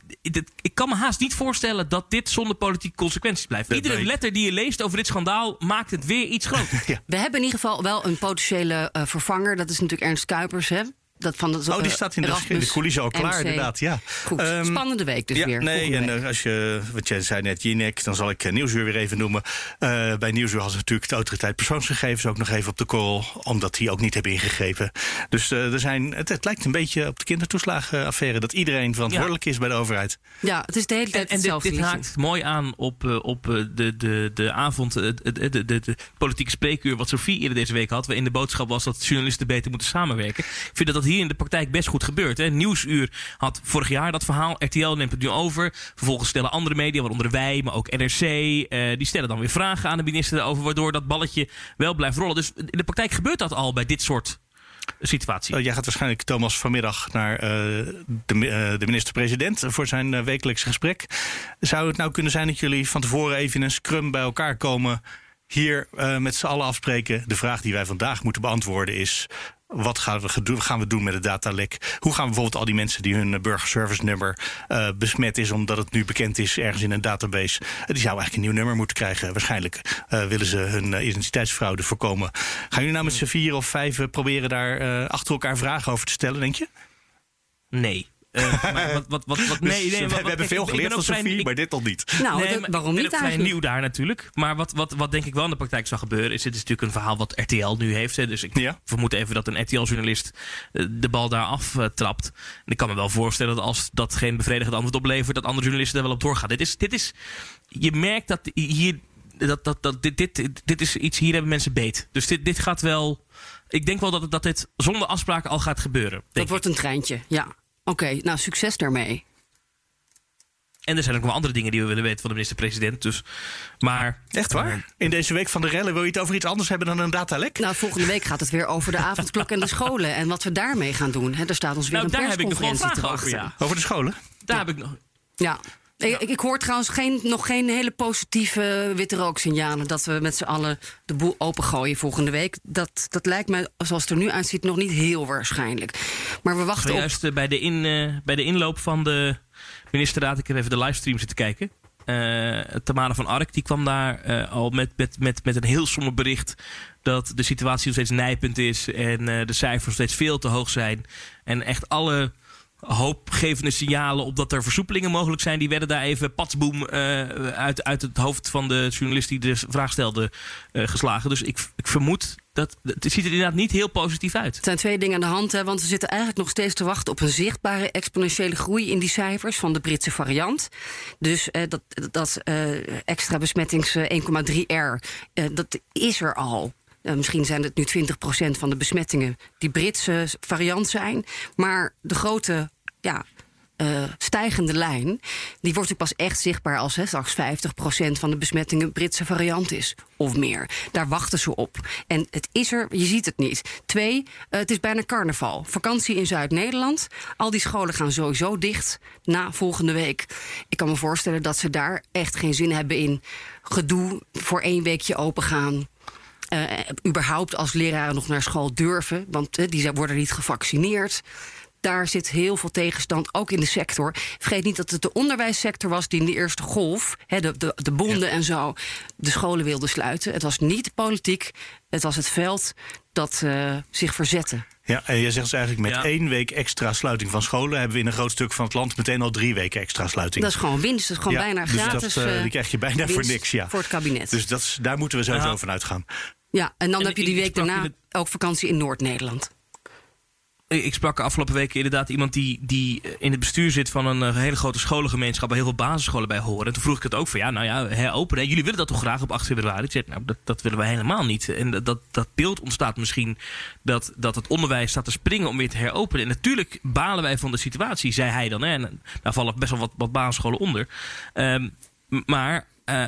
[SPEAKER 1] ik kan me haast niet voorstellen dat dit zonder politieke consequenties blijft.
[SPEAKER 3] Dat
[SPEAKER 1] Iedere letter die je leest over dit schandaal maakt het weer iets groter.
[SPEAKER 2] We hebben in ieder geval wel een potentiële eh, vervanger. Dat is natuurlijk Ernst Kuipers. Hè? Dat van
[SPEAKER 3] Oh, die staat in de, in de
[SPEAKER 2] Erasmus,
[SPEAKER 3] coulissen al klaar,
[SPEAKER 2] MC.
[SPEAKER 3] inderdaad. Ja.
[SPEAKER 2] Goed,
[SPEAKER 3] Ehm,
[SPEAKER 2] spannende week dus
[SPEAKER 3] ja,
[SPEAKER 2] weer.
[SPEAKER 3] Nee,
[SPEAKER 2] volgende
[SPEAKER 3] en
[SPEAKER 2] week.
[SPEAKER 3] eh, als je, wat jij zei net, Jinek, dan zal ik eh, Nieuwsuur weer even noemen. Eh, bij Nieuwsuur hadden ze natuurlijk de autoriteit persoonsgegevens ook nog even op de korrel, omdat die ook niet hebben ingegrepen. Dus eh, er zijn, het, het lijkt een beetje op de kindertoeslagenaffaire dat iedereen verantwoordelijk is bij de overheid.
[SPEAKER 2] ja, het is de hele
[SPEAKER 1] En,
[SPEAKER 2] tijd
[SPEAKER 1] en dit,
[SPEAKER 2] hetzelfde
[SPEAKER 1] dit haakt mooi aan op, op de, de, de avond, de, de, de, de, de politieke spreekuur wat Sofie eerder deze week had. Waarin de boodschap was dat journalisten beter moeten samenwerken. Ik vind dat dat hier in de praktijk best goed gebeurt. Hè. Nieuwsuur had vorig jaar dat verhaal. RTL neemt het nu over. Vervolgens stellen andere media, waaronder wij, maar ook NRC. eh, die stellen dan weer vragen aan de minister over. Waardoor dat balletje wel blijft rollen. Dus in de praktijk gebeurt dat al bij dit soort situaties.
[SPEAKER 3] Oh, jij gaat waarschijnlijk, Thomas, vanmiddag naar eh, de, eh, de minister-president voor zijn wekelijks gesprek. Zou het nou kunnen zijn dat jullie van tevoren even in een scrum bij elkaar komen, hier met z'n allen afspreken? De vraag die wij vandaag moeten beantwoorden is. Wat gaan we, gedo- gaan we doen met het datalek? Hoe gaan we bijvoorbeeld al die mensen die hun eh, burgerservice nummer eh, besmet is, omdat het nu bekend is ergens in een database, eh, die zou eigenlijk een nieuw nummer moeten krijgen. Waarschijnlijk willen ze hun identiteitsfraude voorkomen. Gaan jullie nou met z'n vier of vijf proberen daar achter elkaar vragen over te stellen, denk je?
[SPEAKER 1] Nee. Eh, maar wat, wat, wat, wat, nee, nee,
[SPEAKER 3] we, hebben veel geleerd van
[SPEAKER 1] vrij-
[SPEAKER 3] Sofie,
[SPEAKER 1] ik-
[SPEAKER 3] maar dit al niet.
[SPEAKER 2] Nou,
[SPEAKER 1] Nee,
[SPEAKER 2] dat-
[SPEAKER 1] maar
[SPEAKER 2] waarom
[SPEAKER 1] ik
[SPEAKER 2] niet
[SPEAKER 1] vrij
[SPEAKER 2] eigenlijk?
[SPEAKER 1] nieuw daar natuurlijk. Maar wat, wat, wat denk ik wel in de praktijk zal gebeuren... is dit is natuurlijk een verhaal wat RTL nu heeft. Hè. Dus ik
[SPEAKER 3] Ja.
[SPEAKER 1] vermoed even dat een RTL-journalist eh, de bal daar aftrapt. en ik kan me wel voorstellen dat als dat geen bevredigend antwoord oplevert... dat andere journalisten daar wel op doorgaan. Dit is, dit is, je merkt dat hier... Dat, dat, dat, dit, dit, dit is iets, hier hebben mensen beet. Dus dit, dit gaat wel... Ik denk wel dat, het- dat dit zonder afspraken al gaat gebeuren.
[SPEAKER 2] Dat wordt een treintje, ja. Oké, nou succes daarmee.
[SPEAKER 1] En er zijn ook nog wel andere dingen die we willen weten van de minister-president. Dus, maar,
[SPEAKER 3] Echt waar? In deze week van de rellen wil je het over iets anders hebben dan een datalek?
[SPEAKER 2] Nou, volgende week gaat het weer over de avondklok en de scholen. En wat we daarmee gaan doen. Hè, er staat ons weer
[SPEAKER 1] nou,
[SPEAKER 2] een
[SPEAKER 1] daar heb ik nog wel
[SPEAKER 2] persconferentie te
[SPEAKER 1] vragen over,
[SPEAKER 2] wachten.
[SPEAKER 1] ja.
[SPEAKER 3] Over de scholen?
[SPEAKER 1] Daar heb ik nog...
[SPEAKER 2] Ja. Ik, ik hoor trouwens geen, nog geen hele positieve witte rooksignalen... dat we met z'n allen de boel opengooien volgende week. Dat, dat lijkt me, zoals het er nu uitziet, nog niet heel waarschijnlijk. Maar we wachten op...
[SPEAKER 1] Juist eh, bij, de in, eh, bij de inloop van de ministerraad, ik heb even de livestream zitten kijken. Eh Tamara van Ark die kwam daar al met, met, met, met een heel somber bericht dat de situatie nog steeds nijpend is en de cijfers nog steeds veel te hoog zijn. En echt alle hoopgevende signalen op dat er versoepelingen mogelijk zijn, die werden daar even patsboom eh, uit, uit het hoofd van de journalist die de vraag stelde eh, geslagen. Dus ik, ik vermoed dat het ziet er inderdaad niet heel positief uit.
[SPEAKER 2] Er zijn twee dingen aan de hand, hè, want we zitten eigenlijk nog steeds te wachten op een zichtbare exponentiële groei in die cijfers van de Britse variant. Dus eh, dat, dat extra besmettings eh, 1,3R, eh, dat is er al. Misschien zijn het nu 20% van de besmettingen die Britse variant zijn. Maar de grote ja, eh, stijgende lijn, die wordt natuurlijk pas echt zichtbaar als hè, straks 50% van de besmettingen Britse variant is. Of meer. Daar wachten ze op. En het is er, je ziet het niet. Twee, eh, het is bijna carnaval. Vakantie in Zuid-Nederland. Al die scholen gaan sowieso dicht na volgende week. Ik kan me voorstellen dat ze daar echt geen zin hebben in gedoe voor één weekje open gaan. Eh, überhaupt als leraren nog naar school durven, want die worden niet gevaccineerd. Daar zit heel veel tegenstand, ook in de sector. Vergeet niet dat het de onderwijssector was die in de eerste golf, hè, de, de, de bonden en zo, de scholen wilde sluiten. Het was niet de politiek, het was het veld dat eh, zich verzette.
[SPEAKER 3] Ja, en je zegt dus eigenlijk met
[SPEAKER 1] Ja.
[SPEAKER 3] één week extra sluiting van scholen... hebben we in een groot stuk van het land meteen al drie weken extra sluiting.
[SPEAKER 2] Dat is gewoon winst, dat is gewoon
[SPEAKER 3] Ja,
[SPEAKER 2] bijna
[SPEAKER 3] dus
[SPEAKER 2] gratis.
[SPEAKER 3] dat, eh,
[SPEAKER 2] eh,
[SPEAKER 3] die krijg je bijna voor niks, ja.
[SPEAKER 2] Voor het kabinet.
[SPEAKER 3] Dus dat is, daar moeten we sowieso
[SPEAKER 1] Ja.
[SPEAKER 3] van uitgaan.
[SPEAKER 2] ja, en dan
[SPEAKER 1] En
[SPEAKER 2] heb je die week daarna ook vakantie in Noord-Nederland.
[SPEAKER 1] Ik ik sprak afgelopen weken inderdaad iemand die, die in het bestuur zit van een eh, hele grote scholengemeenschap waar heel veel basisscholen bij horen. En toen vroeg ik het ook van ja, nou ja, heropenen. Jullie willen dat toch graag op 8 februari? Ik nou, dat, dat willen we helemaal niet. En dat, dat, beeld ontstaat misschien dat, dat het onderwijs staat te springen om weer te heropenen. En natuurlijk balen wij van de situatie, zei hij dan. Hè. En daar vallen best wel wat, basisscholen onder. Ehm, maar eh,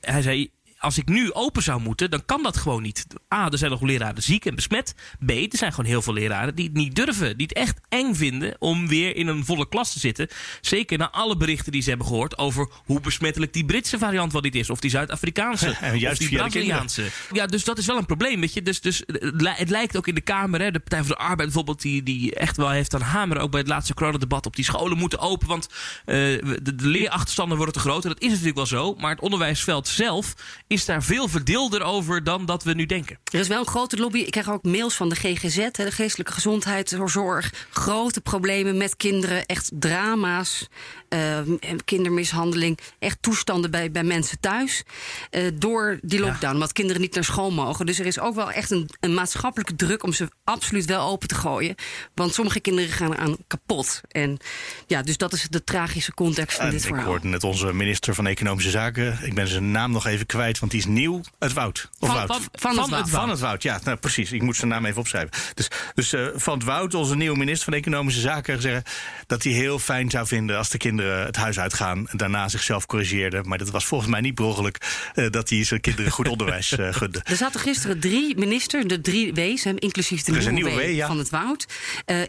[SPEAKER 1] hij zei, als ik nu open zou moeten, dan kan dat gewoon niet. A, er zijn nog leraren ziek en besmet. B, er zijn gewoon heel veel leraren die het niet durven. Die het echt eng vinden om weer in een volle klas te zitten. Zeker na alle berichten die ze hebben gehoord over hoe besmettelijk die Britse variant wel niet is. Of die Zuid-Afrikaanse.
[SPEAKER 3] En juist
[SPEAKER 1] of die. Braziliaanse. Ja, dus dat is wel een probleem. Weet je? Dus, dus het li- het lijkt ook in de Kamer, hè, de Partij voor de Arbeid bijvoorbeeld, die, die echt wel heeft aan hameren. Ook bij het laatste coronadebat op die scholen moeten open. Want eh, de, de leerachterstanden worden te groot. En dat is natuurlijk wel zo. Maar het onderwijsveld zelf is daar veel verdeelder over dan dat we nu denken.
[SPEAKER 2] Er is wel een grote lobby. Ik krijg ook mails van de GGZ, de geestelijke gezondheidszorg. Grote problemen met kinderen, echt drama's. Uh, kindermishandeling, echt toestanden bij, bij mensen thuis. Uh, door die lockdown, ja. omdat kinderen niet naar school mogen. Dus er is ook wel echt een, een, maatschappelijke druk om ze absoluut wel open te gooien. Want sommige kinderen gaan eraan kapot. En ja, dus dat is de tragische context van
[SPEAKER 3] en
[SPEAKER 2] dit verhaal.
[SPEAKER 3] Ik hoorde net onze minister van Economische Zaken. Ik ben zijn naam nog even kwijt, want die is nieuw. Het Woud.
[SPEAKER 2] Of
[SPEAKER 3] van,
[SPEAKER 2] Wout. Van, van,
[SPEAKER 3] van,
[SPEAKER 2] het Woud.
[SPEAKER 3] Van het Woud, ja, nou, precies. Ik moet zijn naam even opschrijven. Dus, dus uh, Van het Woud, onze nieuwe minister van Economische Zaken, zeggen dat hij heel fijn zou vinden als de kinderen het huis uitgaan en daarna zichzelf corrigeerden. Maar dat was volgens mij niet per uh, dat hij zijn kinderen goed onderwijs uh, gunde.
[SPEAKER 2] Er zaten gisteren drie ministers, de drie W's, inclusief de nieuwe,
[SPEAKER 3] nieuwe
[SPEAKER 2] w,
[SPEAKER 3] w ja.
[SPEAKER 2] van het Woud,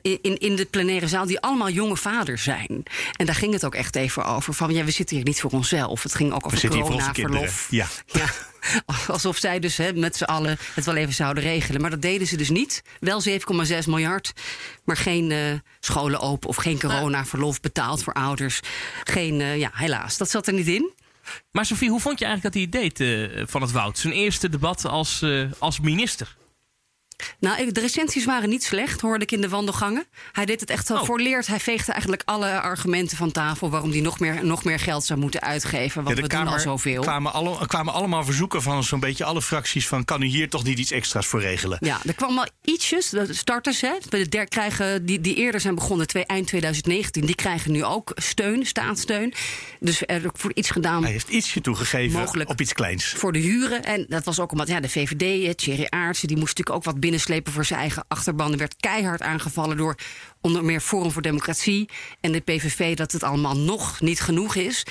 [SPEAKER 2] in, in de plenaire zaal, die allemaal jonge vaders zijn. En daar ging het ook echt even over. Van ja, we zitten hier niet voor onszelf. Het ging ook over corona-verlof.
[SPEAKER 3] Ja.
[SPEAKER 2] Ja. Alsof zij dus hè, met z'n allen het wel even zouden regelen. Maar dat deden ze dus niet. Wel 7,6 miljard, maar geen uh, scholen open of geen coronaverlof betaald voor ouders. Geen, uh, ja, helaas, dat zat er niet in.
[SPEAKER 1] Maar Sofie, hoe vond je eigenlijk dat hij het deed uh, van het Woud? Zijn eerste debat als, als minister?
[SPEAKER 2] Nou, de recensies waren niet slecht, hoorde ik in de wandelgangen. Hij deed het echt wel
[SPEAKER 1] Oh.
[SPEAKER 2] voorleerd. Hij veegde eigenlijk alle argumenten van tafel waarom hij nog meer, nog meer geld zou moeten uitgeven. Want
[SPEAKER 3] Ja,
[SPEAKER 2] we doen al
[SPEAKER 3] Kamer
[SPEAKER 2] zoveel.
[SPEAKER 3] kwamen, alle, kwamen allemaal verzoeken van zo'n beetje alle fracties van kan u hier toch niet iets extra's voor regelen?
[SPEAKER 2] Ja, er kwam wel ietsjes. De starters, hè, de krijgen, die, die eerder zijn begonnen, twee, eind 2019, die krijgen nu ook steun, staatssteun. Dus er wordt iets gedaan
[SPEAKER 3] Hij heeft ietsje toegegeven
[SPEAKER 2] Mogelijk.
[SPEAKER 3] op iets kleins.
[SPEAKER 2] voor de huren. En dat was ook omdat ja, de VVD, Thierry Aartsen, die moest natuurlijk ook wat binnenslepen voor zijn eigen achterban. Er werd keihard aangevallen door onder meer Forum voor Democratie en de PVV dat het allemaal nog niet genoeg is.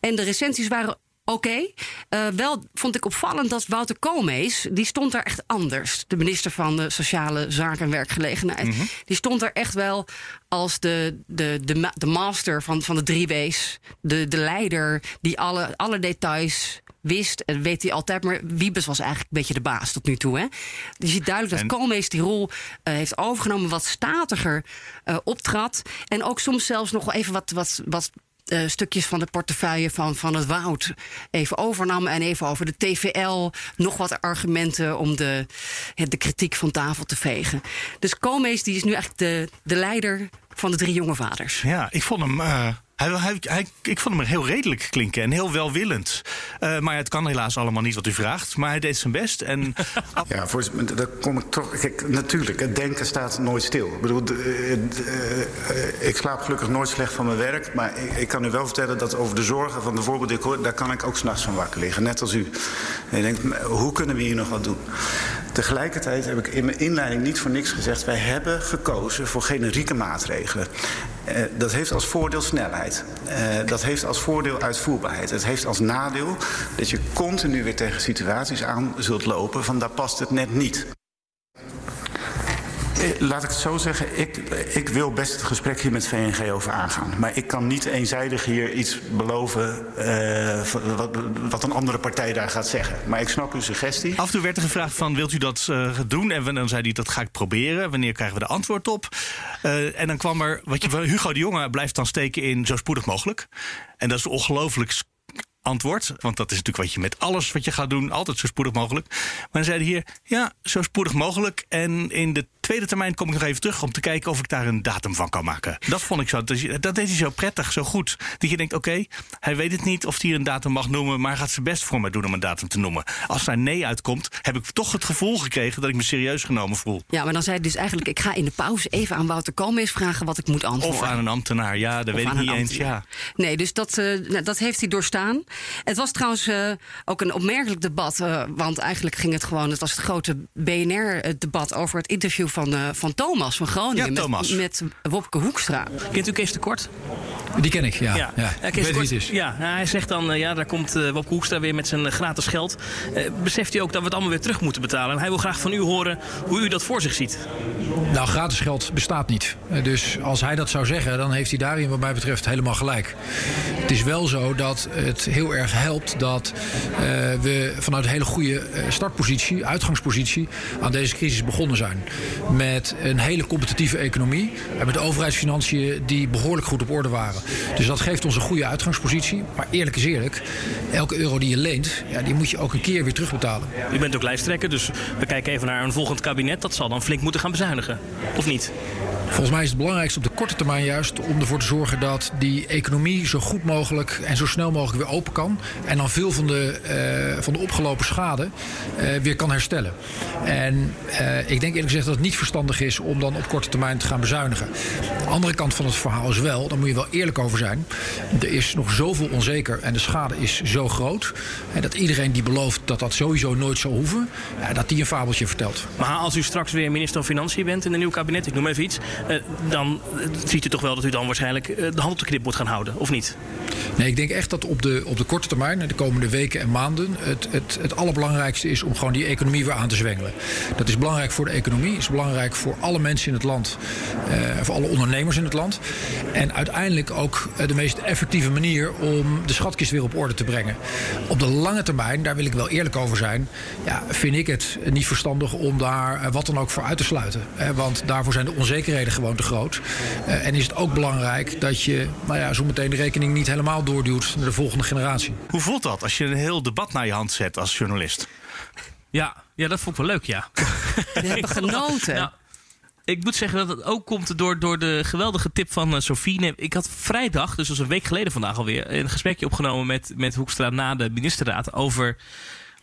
[SPEAKER 2] En de recensies waren oké. Eh, wel vond ik opvallend dat Wouter Koolmees, die stond daar echt anders. De minister van de Sociale Zaken en Werkgelegenheid. Die stond er echt wel als de, de, de, de master van, van de drie W's. De, de leider die alle, alle details wist. En weet hij altijd. Maar Wiebes was eigenlijk een beetje de baas tot nu toe. Hè? Je ziet duidelijk dat
[SPEAKER 3] En-
[SPEAKER 2] Koolmees die rol eh, heeft overgenomen. Wat statiger eh, optrad. En ook soms zelfs nog wel even wat... wat, wat eh, stukjes van de portefeuille van, van het Woud even overnam. En even over de TVL nog wat argumenten om de, de kritiek van tafel te vegen. Dus Koolmees die is nu eigenlijk de, de leider van de drie jonge vaders.
[SPEAKER 3] Ja, ik vond hem. eh, hij, hij, hij- ik vond hem er heel redelijk klinken en heel welwillend. Eh, maar het kan helaas allemaal niet wat u vraagt. Maar hij deed zijn best. En
[SPEAKER 7] Ja, voorzitter, daar kom ik toch. Kijk, natuurlijk, het denken staat nooit stil. Ik bedoel, de- de- eh, ik slaap gelukkig nooit slecht van mijn werk. Maar ik, ik kan u wel vertellen dat over de zorgen van de voorbeeld ik daar kan ik ook s'nachts van wakker liggen. Net als u. En je denkt, hoe kunnen we hier nog wat doen? Tegelijkertijd heb ik in mijn inleiding niet voor niks gezegd. Wij hebben gekozen voor generieke maatregelen. Eh, dat heeft als voordeel snelheid. Eh, dat heeft als voordeel uitvoerbaarheid. Het heeft als nadeel dat je continu weer tegen situaties aan zult lopen van daar past het net niet. Eh, Laat ik het zo zeggen, ik, ik wil best het gesprek hier met VNG over aangaan. Maar ik kan niet eenzijdig hier iets beloven eh, wat, wat een andere partij daar gaat zeggen. Maar ik snap uw suggestie.
[SPEAKER 3] af en toe werd er gevraagd van wilt u dat eh, doen? En dan zei hij dat ga ik proberen. Wanneer krijgen we de antwoord op? En dan kwam er, wat je, Hugo de Jonge blijft dan steken in zo spoedig mogelijk. En dat is ongelooflijk antwoord. Want dat is natuurlijk wat je met alles wat je gaat doen, altijd zo spoedig mogelijk. Maar dan zei hij hier, ja, zo spoedig mogelijk. En in de tweede termijn kom ik nog even terug om te kijken of ik daar een datum van kan maken. Dat vond ik zo, dat dat deed hij zo prettig, zo goed. Dat je denkt, oké, hij weet het niet of hij een datum mag noemen, maar hij gaat zijn best voor me doen om een datum te noemen. Als daar nee uitkomt, heb ik toch het gevoel gekregen dat ik me serieus genomen voel.
[SPEAKER 2] Ja, maar dan zei hij dus eigenlijk... ik ga in de pauze even aan Wouter Koolmees vragen wat ik moet antwoorden.
[SPEAKER 3] Of aan een ambtenaar, ja, dat
[SPEAKER 2] Of
[SPEAKER 3] weet ik niet
[SPEAKER 2] een
[SPEAKER 3] eens. Ja.
[SPEAKER 2] Nee, dus dat, eh, nou, dat heeft hij doorstaan. Het was trouwens eh, ook een opmerkelijk debat. eh, want eigenlijk ging het gewoon... het was het grote BNR-debat over het interview van, eh, van Thomas van Groningen.
[SPEAKER 3] Ja, Thomas.
[SPEAKER 2] Met, met Wopke Hoekstra.
[SPEAKER 1] Kent u Kees de Kort?
[SPEAKER 9] Die ken ik, ja. ja.
[SPEAKER 1] Ja,
[SPEAKER 9] Ik
[SPEAKER 1] Kees
[SPEAKER 9] weet
[SPEAKER 1] de
[SPEAKER 9] wie
[SPEAKER 1] Kort-
[SPEAKER 9] het is.
[SPEAKER 1] Ja, nou, hij zegt dan, eh, ja, daar komt uh, Wopke Hoekstra weer met zijn gratis geld. Eh, beseft u ook dat we het allemaal weer terug moeten betalen? En hij wil graag van u horen hoe u dat voor zich ziet.
[SPEAKER 9] Nou, gratis geld bestaat niet. Dus als hij dat zou zeggen, dan heeft hij daarin wat mij betreft helemaal gelijk. Het is wel zo dat het heel erg helpt dat eh, we vanuit een hele goede eh, startpositie, uitgangspositie, aan deze crisis begonnen zijn. Met een hele competitieve economie. En met overheidsfinanciën die behoorlijk goed op orde waren. Dus dat geeft ons een goede uitgangspositie. Maar eerlijk is eerlijk, elke euro die je leent, ja, die moet je ook een keer weer terugbetalen.
[SPEAKER 1] U bent ook lijsttrekker, dus we kijken even naar een volgend kabinet. Dat zal dan flink moeten gaan bezuinigen, of niet?
[SPEAKER 9] Volgens mij is het belangrijkste op de korte termijn juist om ervoor te zorgen dat die economie zo goed mogelijk en zo snel mogelijk weer open kan. En dan veel van de, uh, van de opgelopen schade uh, weer kan herstellen. En uh, ik denk eerlijk gezegd dat het niet verstandig is om dan op korte termijn te gaan bezuinigen. De andere kant van het verhaal is wel, daar moet je wel eerlijk over zijn. Er is nog zoveel onzeker en de schade is zo groot. Dat iedereen die belooft dat dat sowieso nooit zal hoeven, dat die een fabeltje vertelt.
[SPEAKER 1] Maar als u straks weer minister van Financiën bent in een nieuw kabinet, ik noem even iets. Uh, dan ziet u toch wel dat u dan waarschijnlijk uh, de hand op de knip moet gaan houden, of niet?
[SPEAKER 9] Nee, ik denk echt dat op de, op de korte termijn, de komende weken en maanden, het, het, het allerbelangrijkste is om gewoon die economie weer aan te zwengelen. Dat is belangrijk voor de economie, is belangrijk voor alle mensen in het land, uh, voor alle ondernemers in het land. En uiteindelijk ook de meest effectieve manier om de schatkist weer op orde te brengen. Op de lange termijn, daar wil ik wel eerlijk over zijn, ja, vind ik het niet verstandig om daar wat dan ook voor uit te sluiten. Want daarvoor zijn de onzekerheden gewoon te groot. En is het ook belangrijk dat je nou ja, zo meteen de rekening niet helemaal doorduwt naar de volgende generatie.
[SPEAKER 3] Hoe voelt dat als je een heel debat naar je hand zet als journalist?
[SPEAKER 1] Ja, ja dat vond ik wel leuk, ja.
[SPEAKER 2] We hebben genoten.
[SPEAKER 1] Nou, ik moet zeggen dat het ook komt door, door de geweldige tip van uh, Sofie. Ik had vrijdag, dus dat was een week geleden vandaag alweer, een gesprekje opgenomen met, met Hoekstra na de ministerraad over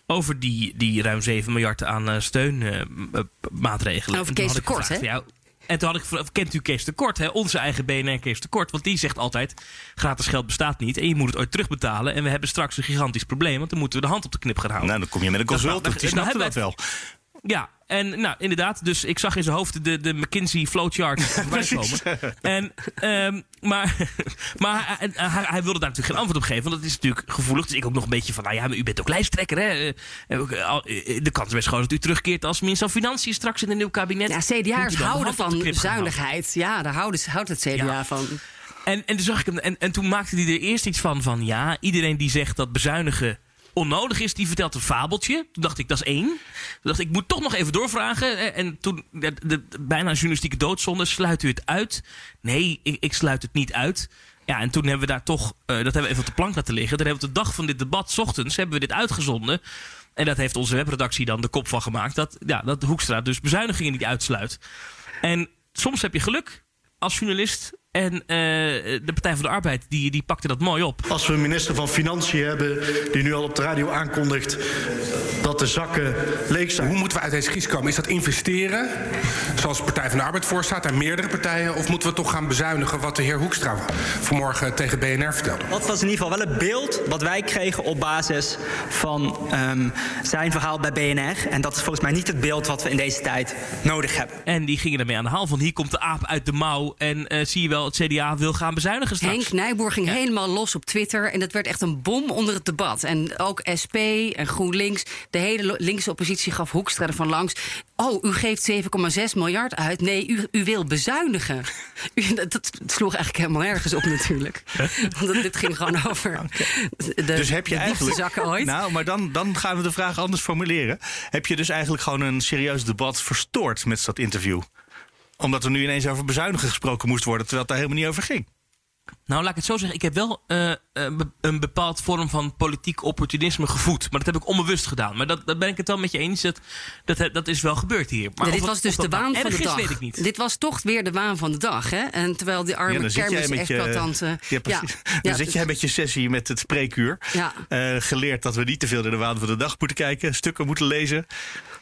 [SPEAKER 1] over die, die ruim 7 miljard aan uh, steunmaatregelen.
[SPEAKER 2] Uh, over Kees Kort, hè?
[SPEAKER 1] Ja, en toen had ik kent u Kees de Kort, hè? onze eigen BNR Kees de Kort. Want die zegt altijd, gratis geld bestaat niet en je moet het ooit terugbetalen. En we hebben straks een gigantisch probleem, want dan moeten we de hand op de knip gaan houden.
[SPEAKER 3] Nou, dan kom je met een consultant, die snapt dat wel.
[SPEAKER 1] Ja, en nou, inderdaad, dus ik zag in zijn hoofd de, de McKinsey flowchart voorbij komen. En, um, maar maar hij, hij, hij, wilde daar natuurlijk geen antwoord op geven, want dat is natuurlijk gevoelig. Dus ik ook nog een beetje van, nou ja, maar u bent ook lijsttrekker, hè? De kans is best groot dat u terugkeert als minister van Financiën straks in een nieuw kabinet.
[SPEAKER 2] Ja, CDA's houden van zuinigheid. Ja, daar houdt, houdt het CDA ja. van.
[SPEAKER 1] En, en, toen zag ik hem, en, en toen maakte hij er eerst iets van, van ja, iedereen die zegt dat bezuinigen onnodig is, die vertelt een fabeltje. Toen dacht ik, dat is één. Toen dacht ik, ik moet toch nog even doorvragen. En toen, de, de, bijna journalistieke doodzonde, sluit u het uit? Nee, ik, ik, sluit het niet uit. Ja, en toen hebben we daar toch, uh, dat hebben we even op de plank laten liggen. Dan hebben we de dag van dit debat, s ochtends, hebben we dit uitgezonden. En dat heeft onze webredactie dan de kop van gemaakt. Dat, ja, dat Hoekstra dus bezuinigingen niet uitsluit. En soms heb je geluk als journalist. En uh, de Partij van de Arbeid die, die pakte dat mooi op.
[SPEAKER 10] Als we een minister van Financiën hebben die nu al op de radio aankondigt dat de zakken leeg zijn.
[SPEAKER 11] Hoe moeten we uit deze crisis komen? Is dat investeren, zoals de Partij van de Arbeid voorstaat, en meerdere partijen? Of moeten we toch gaan bezuinigen wat de heer Hoekstra vanmorgen tegen BNR vertelde?
[SPEAKER 12] Dat was in ieder geval wel het beeld wat wij kregen op basis van um, zijn verhaal bij BNR. En dat is volgens mij niet het beeld wat we in deze tijd nodig hebben.
[SPEAKER 1] En die gingen ermee aan de haal van hier komt de aap uit de mouw en uh, zie je wel het CDA wil gaan bezuinigen straks.
[SPEAKER 2] Henk Nijboer ging ja. helemaal los op Twitter. En dat werd echt een bom onder het debat. En ook SP en GroenLinks, de hele linkse oppositie gaf Hoekstra ervan langs. Oh, u geeft 7,6 miljard uit. Nee, u, u wil bezuinigen. Dat, sloeg eigenlijk helemaal nergens op natuurlijk. Want dit ging gewoon over okay. de,
[SPEAKER 3] Dus heb je eigenlijk...
[SPEAKER 2] zakken ooit.
[SPEAKER 3] Nou, maar dan, dan gaan we de vraag anders formuleren. Heb je dus eigenlijk gewoon een serieus debat verstoord met dat interview? Omdat er nu ineens over bezuinigen gesproken moest worden, terwijl het daar helemaal niet over ging.
[SPEAKER 1] Nou, laat ik het zo zeggen. Ik heb wel uh, een bepaald vorm van politiek opportunisme gevoed. Maar dat heb ik onbewust gedaan. Maar dat, dat ben ik het wel met je eens. Dat, dat, dat is wel gebeurd hier. Maar
[SPEAKER 2] ja, dit
[SPEAKER 1] of,
[SPEAKER 2] was dus de waan
[SPEAKER 1] nou
[SPEAKER 2] van de dag.
[SPEAKER 1] weet ik niet.
[SPEAKER 2] Dit was toch weer de waan van de dag. Hè? En terwijl die arme
[SPEAKER 3] ja,
[SPEAKER 2] kermis-exploitanten...
[SPEAKER 3] Ja, precies. Ja, dan zit jij met je sessie met het spreekuur.
[SPEAKER 2] Ja.
[SPEAKER 3] Uh, geleerd dat we niet te veel in de waan van de dag moeten kijken. Stukken moeten lezen.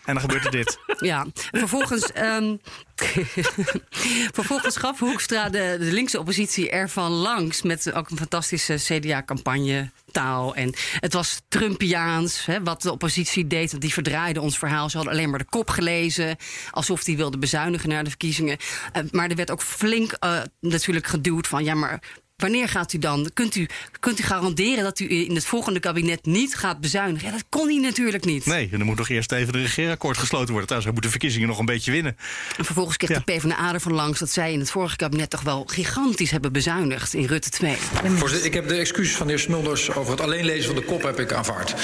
[SPEAKER 3] En dan gebeurt er dit.
[SPEAKER 2] Ja, vervolgens, um, vervolgens gaf Hoekstra de, de linkse oppositie ervan langs... met ook een fantastische CDA-campagne taal. En het was Trumpiaans, hè, wat de oppositie deed. Want die verdraaide ons verhaal. Ze hadden alleen maar de kop gelezen. Alsof die wilden bezuinigen naar de verkiezingen. Uh, maar er werd ook flink uh, natuurlijk geduwd van... ja, maar wanneer gaat u dan? Kunt u, kunt u garanderen dat u in het volgende kabinet niet gaat bezuinigen? Ja, dat kon hij natuurlijk niet.
[SPEAKER 3] Nee, en dan moet nog eerst even de regeerakkoord gesloten worden. Trouwens, hij moet de verkiezingen nog een beetje winnen.
[SPEAKER 2] En vervolgens kreeg de PvdA ervan langs dat zij in het vorige kabinet toch wel gigantisch hebben bezuinigd in Rutte 2.
[SPEAKER 9] Voorzitter, ik heb de excuses van de heer Smulders over het alleen lezen van de kop heb ik aanvaard.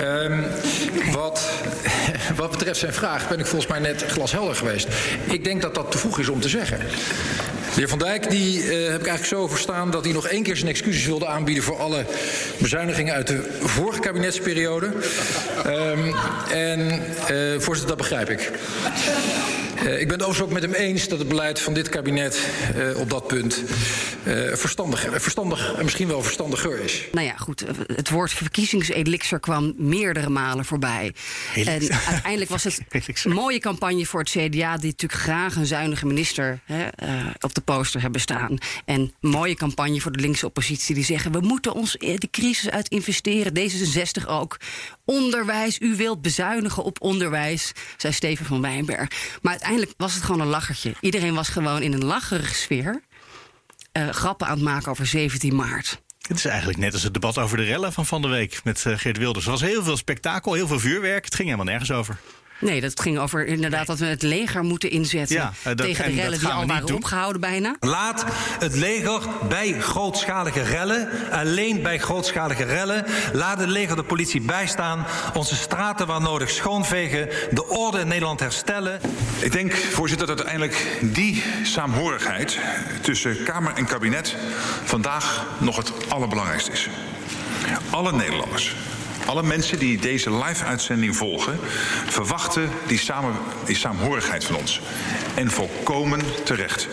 [SPEAKER 9] Ehm, wat, wat betreft zijn vraag ben ik volgens mij net glashelder geweest. Ik denk dat dat te vroeg is om te zeggen. De heer Van Dijk die, eh, heb ik eigenlijk zo verstaan dat hij nog één keer zijn excuses wilde aanbieden voor alle bezuinigingen uit de vorige kabinetsperiode. Ehm, en eh, voorzitter, dat begrijp ik. Eh, ik ben het overigens ook met hem eens dat het beleid van dit kabinet op dat punt eh, verstandig, verstandig en misschien wel verstandiger is.
[SPEAKER 2] Nou ja, goed. Het woord verkiezingselixer kwam meerdere malen voorbij. En uiteindelijk was het een mooie campagne voor het CDA, die natuurlijk graag een zuinige minister hè, eh, op de poster hebben staan. En een mooie campagne voor de linkse oppositie, die zeggen: we moeten ons eh, de crisis uit investeren. D66 ook. Onderwijs, u wilt bezuinigen op onderwijs, zei Steven van Wijnberg. Maar uiteindelijk was het gewoon een lachertje. Iedereen was gewoon in een lacherige sfeer. Eh, grappen aan het maken over 17 maart.
[SPEAKER 3] Het is eigenlijk net als het debat over de rellen van van de week met eh, Geert Wilders. Er was heel veel spektakel, heel veel vuurwerk. Het ging helemaal nergens over.
[SPEAKER 2] Nee, dat ging over inderdaad dat we het leger moeten inzetten
[SPEAKER 3] Ja, eh, dat-
[SPEAKER 2] tegen
[SPEAKER 3] en
[SPEAKER 2] de rellen die al waren
[SPEAKER 3] doen.
[SPEAKER 2] opgehouden bijna.
[SPEAKER 13] Laat het leger bij grootschalige rellen, alleen bij grootschalige rellen, laat het leger de politie bijstaan, onze straten waar nodig schoonvegen, de orde in Nederland herstellen.
[SPEAKER 4] Ik denk, voorzitter, dat uiteindelijk die saamhorigheid tussen Kamer en kabinet vandaag nog het allerbelangrijkste is. Alle Nederlanders, alle mensen die deze live-uitzending volgen, verwachten die, samen, die saamhorigheid van ons. En volkomen terecht.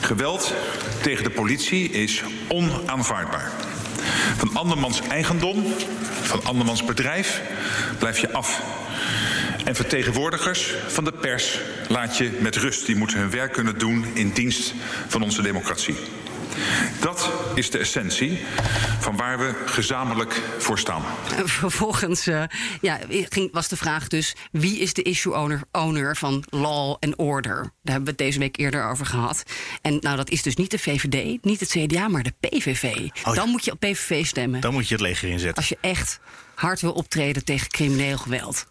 [SPEAKER 4] Geweld tegen de politie is onaanvaardbaar. Van andermans eigendom, van andermans bedrijf, blijf je af. En vertegenwoordigers van de pers laat je met rust. Die moeten hun werk kunnen doen in dienst van onze democratie. Dat is de essentie van waar we gezamenlijk voor staan.
[SPEAKER 2] En vervolgens eh, ja, ging, was de vraag dus... wie is de issue owner, owner van law and order? Daar hebben we het deze week eerder over gehad. En nou, dat is dus niet de VVD, niet het CDA, maar de PVV.
[SPEAKER 3] ja.
[SPEAKER 2] Dan moet je op PVV stemmen.
[SPEAKER 3] Dan moet je het leger inzetten.
[SPEAKER 2] Als je echt hard wil optreden tegen crimineel geweld.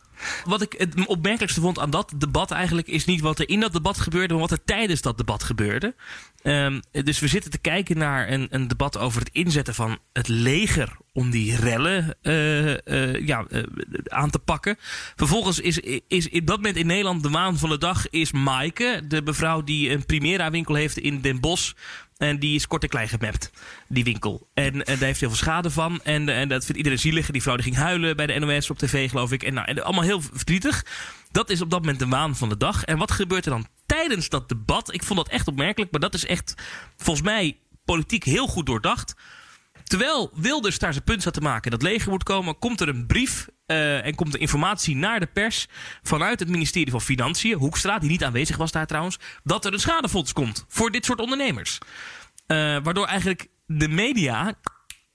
[SPEAKER 1] Wat ik het opmerkelijkste vond aan dat debat eigenlijk is niet wat er in dat debat gebeurde, maar wat er tijdens dat debat gebeurde. Ehm, dus we zitten te kijken naar een, een debat over het inzetten van het leger om die rellen eh, eh, ja, eh, aan te pakken. Vervolgens is, is in dat moment in Nederland de waan van de dag is Maaike, de mevrouw die een Primera winkel heeft in Den Bosch. En die is kort en klein gemapt, die winkel. En, en daar heeft heel veel schade van. En, en dat vindt iedereen zielig. Die vrouw die ging huilen bij de NOS op tv, geloof ik. En, nou, en allemaal heel verdrietig. Dat is op dat moment de waan van de dag. En wat gebeurt er dan tijdens dat debat? Ik vond dat echt opmerkelijk. Maar dat is echt, volgens mij, politiek heel goed doordacht. Terwijl Wilders daar zijn punt zat te maken dat leger moet komen, komt er een brief eh, en komt er informatie naar de pers vanuit het ministerie van Financiën, Hoekstra, die niet aanwezig was daar trouwens, dat er een schadefonds komt voor dit soort ondernemers. Eh, waardoor eigenlijk de media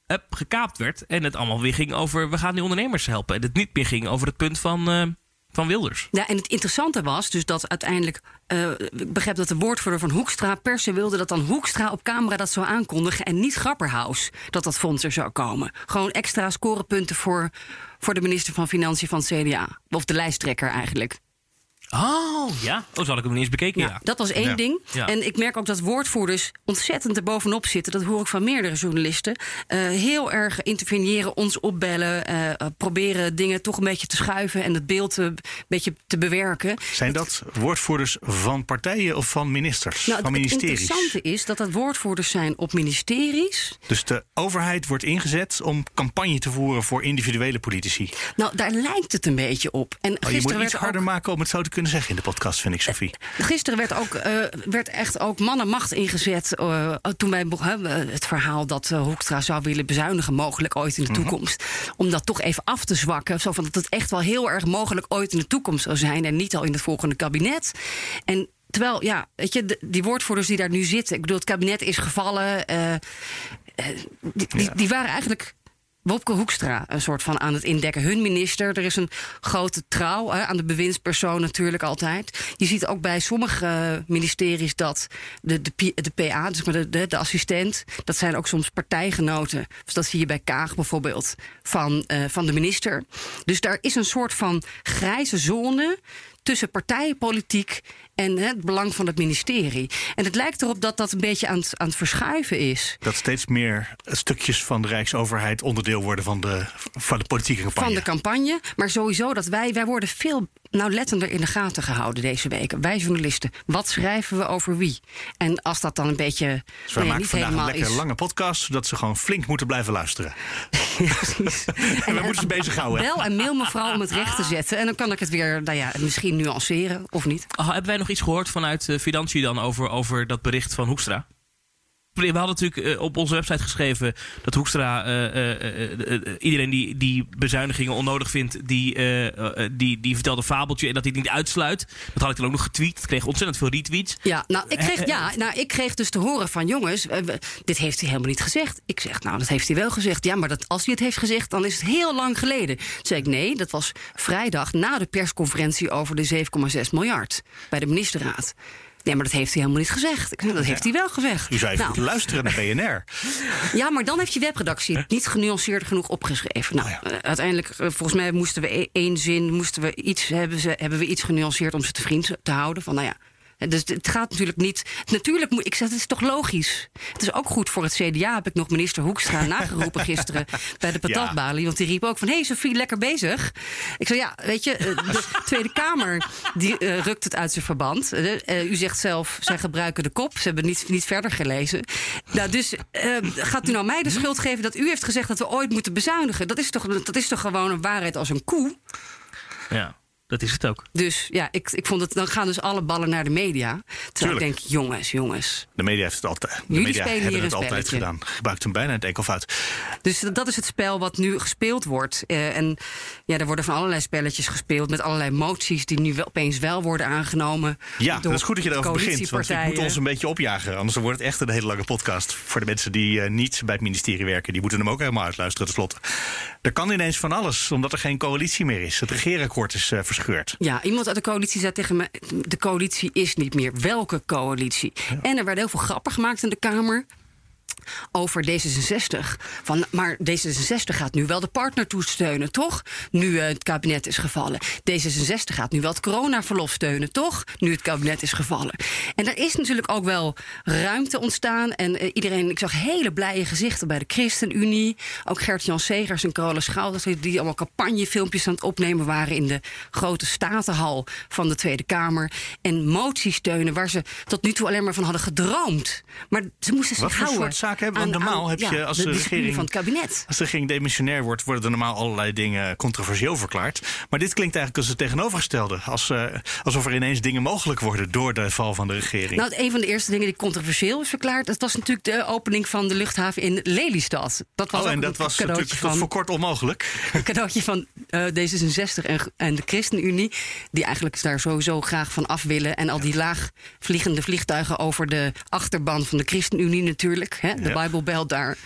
[SPEAKER 1] hup, gekaapt werd en het allemaal weer ging over we gaan die ondernemers helpen. En het niet meer ging over het punt van, eh, van Wilders.
[SPEAKER 2] Ja, en het interessante was dus dat uiteindelijk... eh, ik begreep dat de woordvoerder van Hoekstra persen wilde... dat dan Hoekstra op camera dat zou aankondigen... en niet Grapperhaus dat dat fonds er zou komen. Gewoon extra scorepunten voor, voor de minister van Financiën van het CDA. Of de lijsttrekker eigenlijk.
[SPEAKER 1] Oh, ja. Oh, zal ik hem niet eens bekeken, ja.
[SPEAKER 2] Dat was één
[SPEAKER 1] Ja.
[SPEAKER 2] ding.
[SPEAKER 1] Ja.
[SPEAKER 2] En ik merk ook dat woordvoerders ontzettend er bovenop zitten. Dat hoor ik van meerdere journalisten. Eh, heel erg interveneren, ons opbellen. eh, eh, proberen dingen toch een beetje te schuiven... en het beeld een beetje te bewerken.
[SPEAKER 3] Zijn dat woordvoerders van partijen of van ministers?
[SPEAKER 2] Nou,
[SPEAKER 3] van
[SPEAKER 2] het
[SPEAKER 3] ministeries?
[SPEAKER 2] interessante is dat dat woordvoerders zijn op ministeries.
[SPEAKER 3] Dus de overheid wordt ingezet om campagne te voeren voor individuele politici.
[SPEAKER 2] Nou, daar lijkt het een beetje op. En
[SPEAKER 3] Oh, je moet
[SPEAKER 2] gisteren
[SPEAKER 3] iets
[SPEAKER 2] ook
[SPEAKER 3] harder maken om het zo te kunnen zeggen in de podcast, vind ik, Sophie.
[SPEAKER 2] Gisteren werd, ook, eh, werd echt ook mannenmacht ingezet. eh, toen wij het verhaal dat eh, Hoekstra zou willen bezuinigen, mogelijk ooit in de
[SPEAKER 3] Mhm.
[SPEAKER 2] toekomst. Om dat toch even af te zwakken. Zo van dat het echt wel heel erg mogelijk ooit in de toekomst zou zijn. En niet al in het volgende kabinet. En terwijl, ja, weet je, die woordvoerders die daar nu zitten. Ik bedoel, het kabinet is gevallen. eh, eh, die waren eigenlijk Wopke Hoekstra een soort van aan het indekken. Hun minister. Er is een grote trouw hè, aan de bewindspersoon natuurlijk altijd. Je ziet ook bij sommige eh, ministeries dat de, de, PA, dus de, de, de assistent, dat zijn ook soms partijgenoten. Dus dat zie je bij Kaag bijvoorbeeld van, eh, van de minister. Dus daar is een soort van grijze zone tussen partijenpolitiek en hè, het belang van het ministerie. En het lijkt erop dat dat een beetje aan het, aan het verschuiven is.
[SPEAKER 3] Dat steeds meer stukjes van de Rijksoverheid onderdeel worden van de, van de politieke campagne.
[SPEAKER 2] Van de campagne. Maar sowieso dat wij, wij worden veel nauwlettender in de gaten gehouden deze week. Wij journalisten. Wat schrijven we over wie? En als dat dan een beetje
[SPEAKER 3] Dus wij
[SPEAKER 2] nou ja,
[SPEAKER 3] maken
[SPEAKER 2] niet
[SPEAKER 3] vandaag een
[SPEAKER 2] helemaal
[SPEAKER 3] lekker
[SPEAKER 2] is.
[SPEAKER 3] lange podcast, zodat ze gewoon flink moeten blijven luisteren. en we moeten ze bezighouden.
[SPEAKER 2] Bel en mail mevrouw om het recht te zetten. En dan kan ik het weer, nou ja, misschien nuanceren of niet.
[SPEAKER 1] Oh, hebben wij nog iets gehoord vanuit uh, Financiën dan over, over dat bericht van Hoekstra? We hadden natuurlijk uh, op onze website geschreven dat Hoekstra uh, iedereen die, die bezuinigingen onnodig vindt, die, die, die vertelt een fabeltje en dat hij het niet uitsluit. Dat had ik dan ook nog getweet. Dat kreeg ontzettend veel retweets.
[SPEAKER 2] Ja, nou ik kreeg, ja, nou, ik kreeg dus te horen van jongens, dit heeft hij helemaal niet gezegd. Ik zeg, nou dat heeft hij wel gezegd. Ja, maar dat, als hij het heeft gezegd, dan is het heel lang geleden. Toen zei ik, nee, dat was vrijdag na de persconferentie over de 7,6 miljard bij de ministerraad. Nee, maar dat heeft hij helemaal niet gezegd. Ik, dat heeft hij wel gezegd.
[SPEAKER 3] U even nou. luisteren naar BNR.
[SPEAKER 2] Ja, maar dan heeft je webredactie het niet genuanceerd genoeg opgeschreven. Nou, ja. uh, uiteindelijk, uh, volgens mij moesten we één zin, moesten we iets, hebben, ze, hebben we iets genuanceerd om ze te vriend te houden. Van nou ja. Dus het gaat natuurlijk niet. Natuurlijk moet ik zeg, het is toch logisch. Het is ook goed voor het CDA. Heb ik nog minister Hoekstra nageroepen gisteren bij de patatbalie. Want die riep ook van: hé, hey, Sophie, lekker bezig. Ik zei: ja, weet je, de Tweede Kamer die uh, rukt het uit zijn verband. Uh, u zegt zelf, zij gebruiken de kop. Ze hebben niet, niet verder gelezen. Nou, dus uh, gaat u nou mij de schuld geven dat u heeft gezegd dat we ooit moeten bezuinigen? Dat is toch, dat is toch gewoon een waarheid als een koe?
[SPEAKER 1] Ja. Dat is het ook.
[SPEAKER 2] Dus ja, ik, ik vond het, dan gaan dus alle ballen naar de media. Terwijl ik denk, jongens, jongens.
[SPEAKER 3] De media heeft het altijd, de
[SPEAKER 2] Jullie
[SPEAKER 3] media hebben het altijd gedaan. Gebruikt hem bijna het enkelvoud.
[SPEAKER 2] Dus dat is het spel wat nu gespeeld wordt. Uh, en ja, er worden van allerlei spelletjes gespeeld met allerlei moties die nu wel, opeens wel worden aangenomen.
[SPEAKER 3] Ja, dat is goed dat je erover begint. Want ik moet ons een beetje opjagen. Anders wordt het echt een hele lange podcast. Voor de mensen die uh, niet bij het ministerie werken, die moeten hem ook helemaal uitluisteren tenslotte. Er kan ineens van alles, omdat er geen coalitie meer is. Het regeerakkoord is uh,
[SPEAKER 2] Ja, iemand uit de coalitie zei tegen me: de coalitie is niet meer. Welke coalitie? Ja. En er werden heel veel grappen gemaakt in de Kamer over D66. Van, maar D66 gaat nu wel de partner toesteunen, toch? Nu uh, het kabinet is gevallen. D66 gaat nu wel het coronaverlof steunen, toch? Nu het kabinet is gevallen. En er is natuurlijk ook wel ruimte ontstaan. En uh, iedereen, ik zag hele blije gezichten bij de ChristenUnie. Ook Gert-Jan Segers en Carola Schouders... die allemaal campagnefilmpjes aan het opnemen waren... in de grote statenhal van de Tweede Kamer. En moties steunen waar ze tot nu toe alleen maar van hadden gedroomd. Maar ze moesten zich houden.
[SPEAKER 3] Hebben? Want normaal
[SPEAKER 2] aan,
[SPEAKER 3] heb je als
[SPEAKER 2] de,
[SPEAKER 3] de, regering
[SPEAKER 2] van het kabinet.
[SPEAKER 3] Als de regering demissionair wordt, worden er normaal allerlei dingen controversieel verklaard. Maar dit klinkt eigenlijk als het tegenovergestelde. Als, uh, alsof er ineens dingen mogelijk worden door de val van de regering.
[SPEAKER 2] Nou, een van de eerste dingen die controversieel is verklaard, dat was natuurlijk de opening van de luchthaven in Lelystad. Dat was
[SPEAKER 3] oh, en dat was natuurlijk
[SPEAKER 2] van,
[SPEAKER 3] voor kort onmogelijk.
[SPEAKER 2] Een cadeautje van uh, D66 en, en de ChristenUnie, die eigenlijk daar sowieso graag van af willen. En al die laagvliegende vliegtuigen over de achterban van de ChristenUnie natuurlijk. Hè, de ja. Bijbelbelt daar.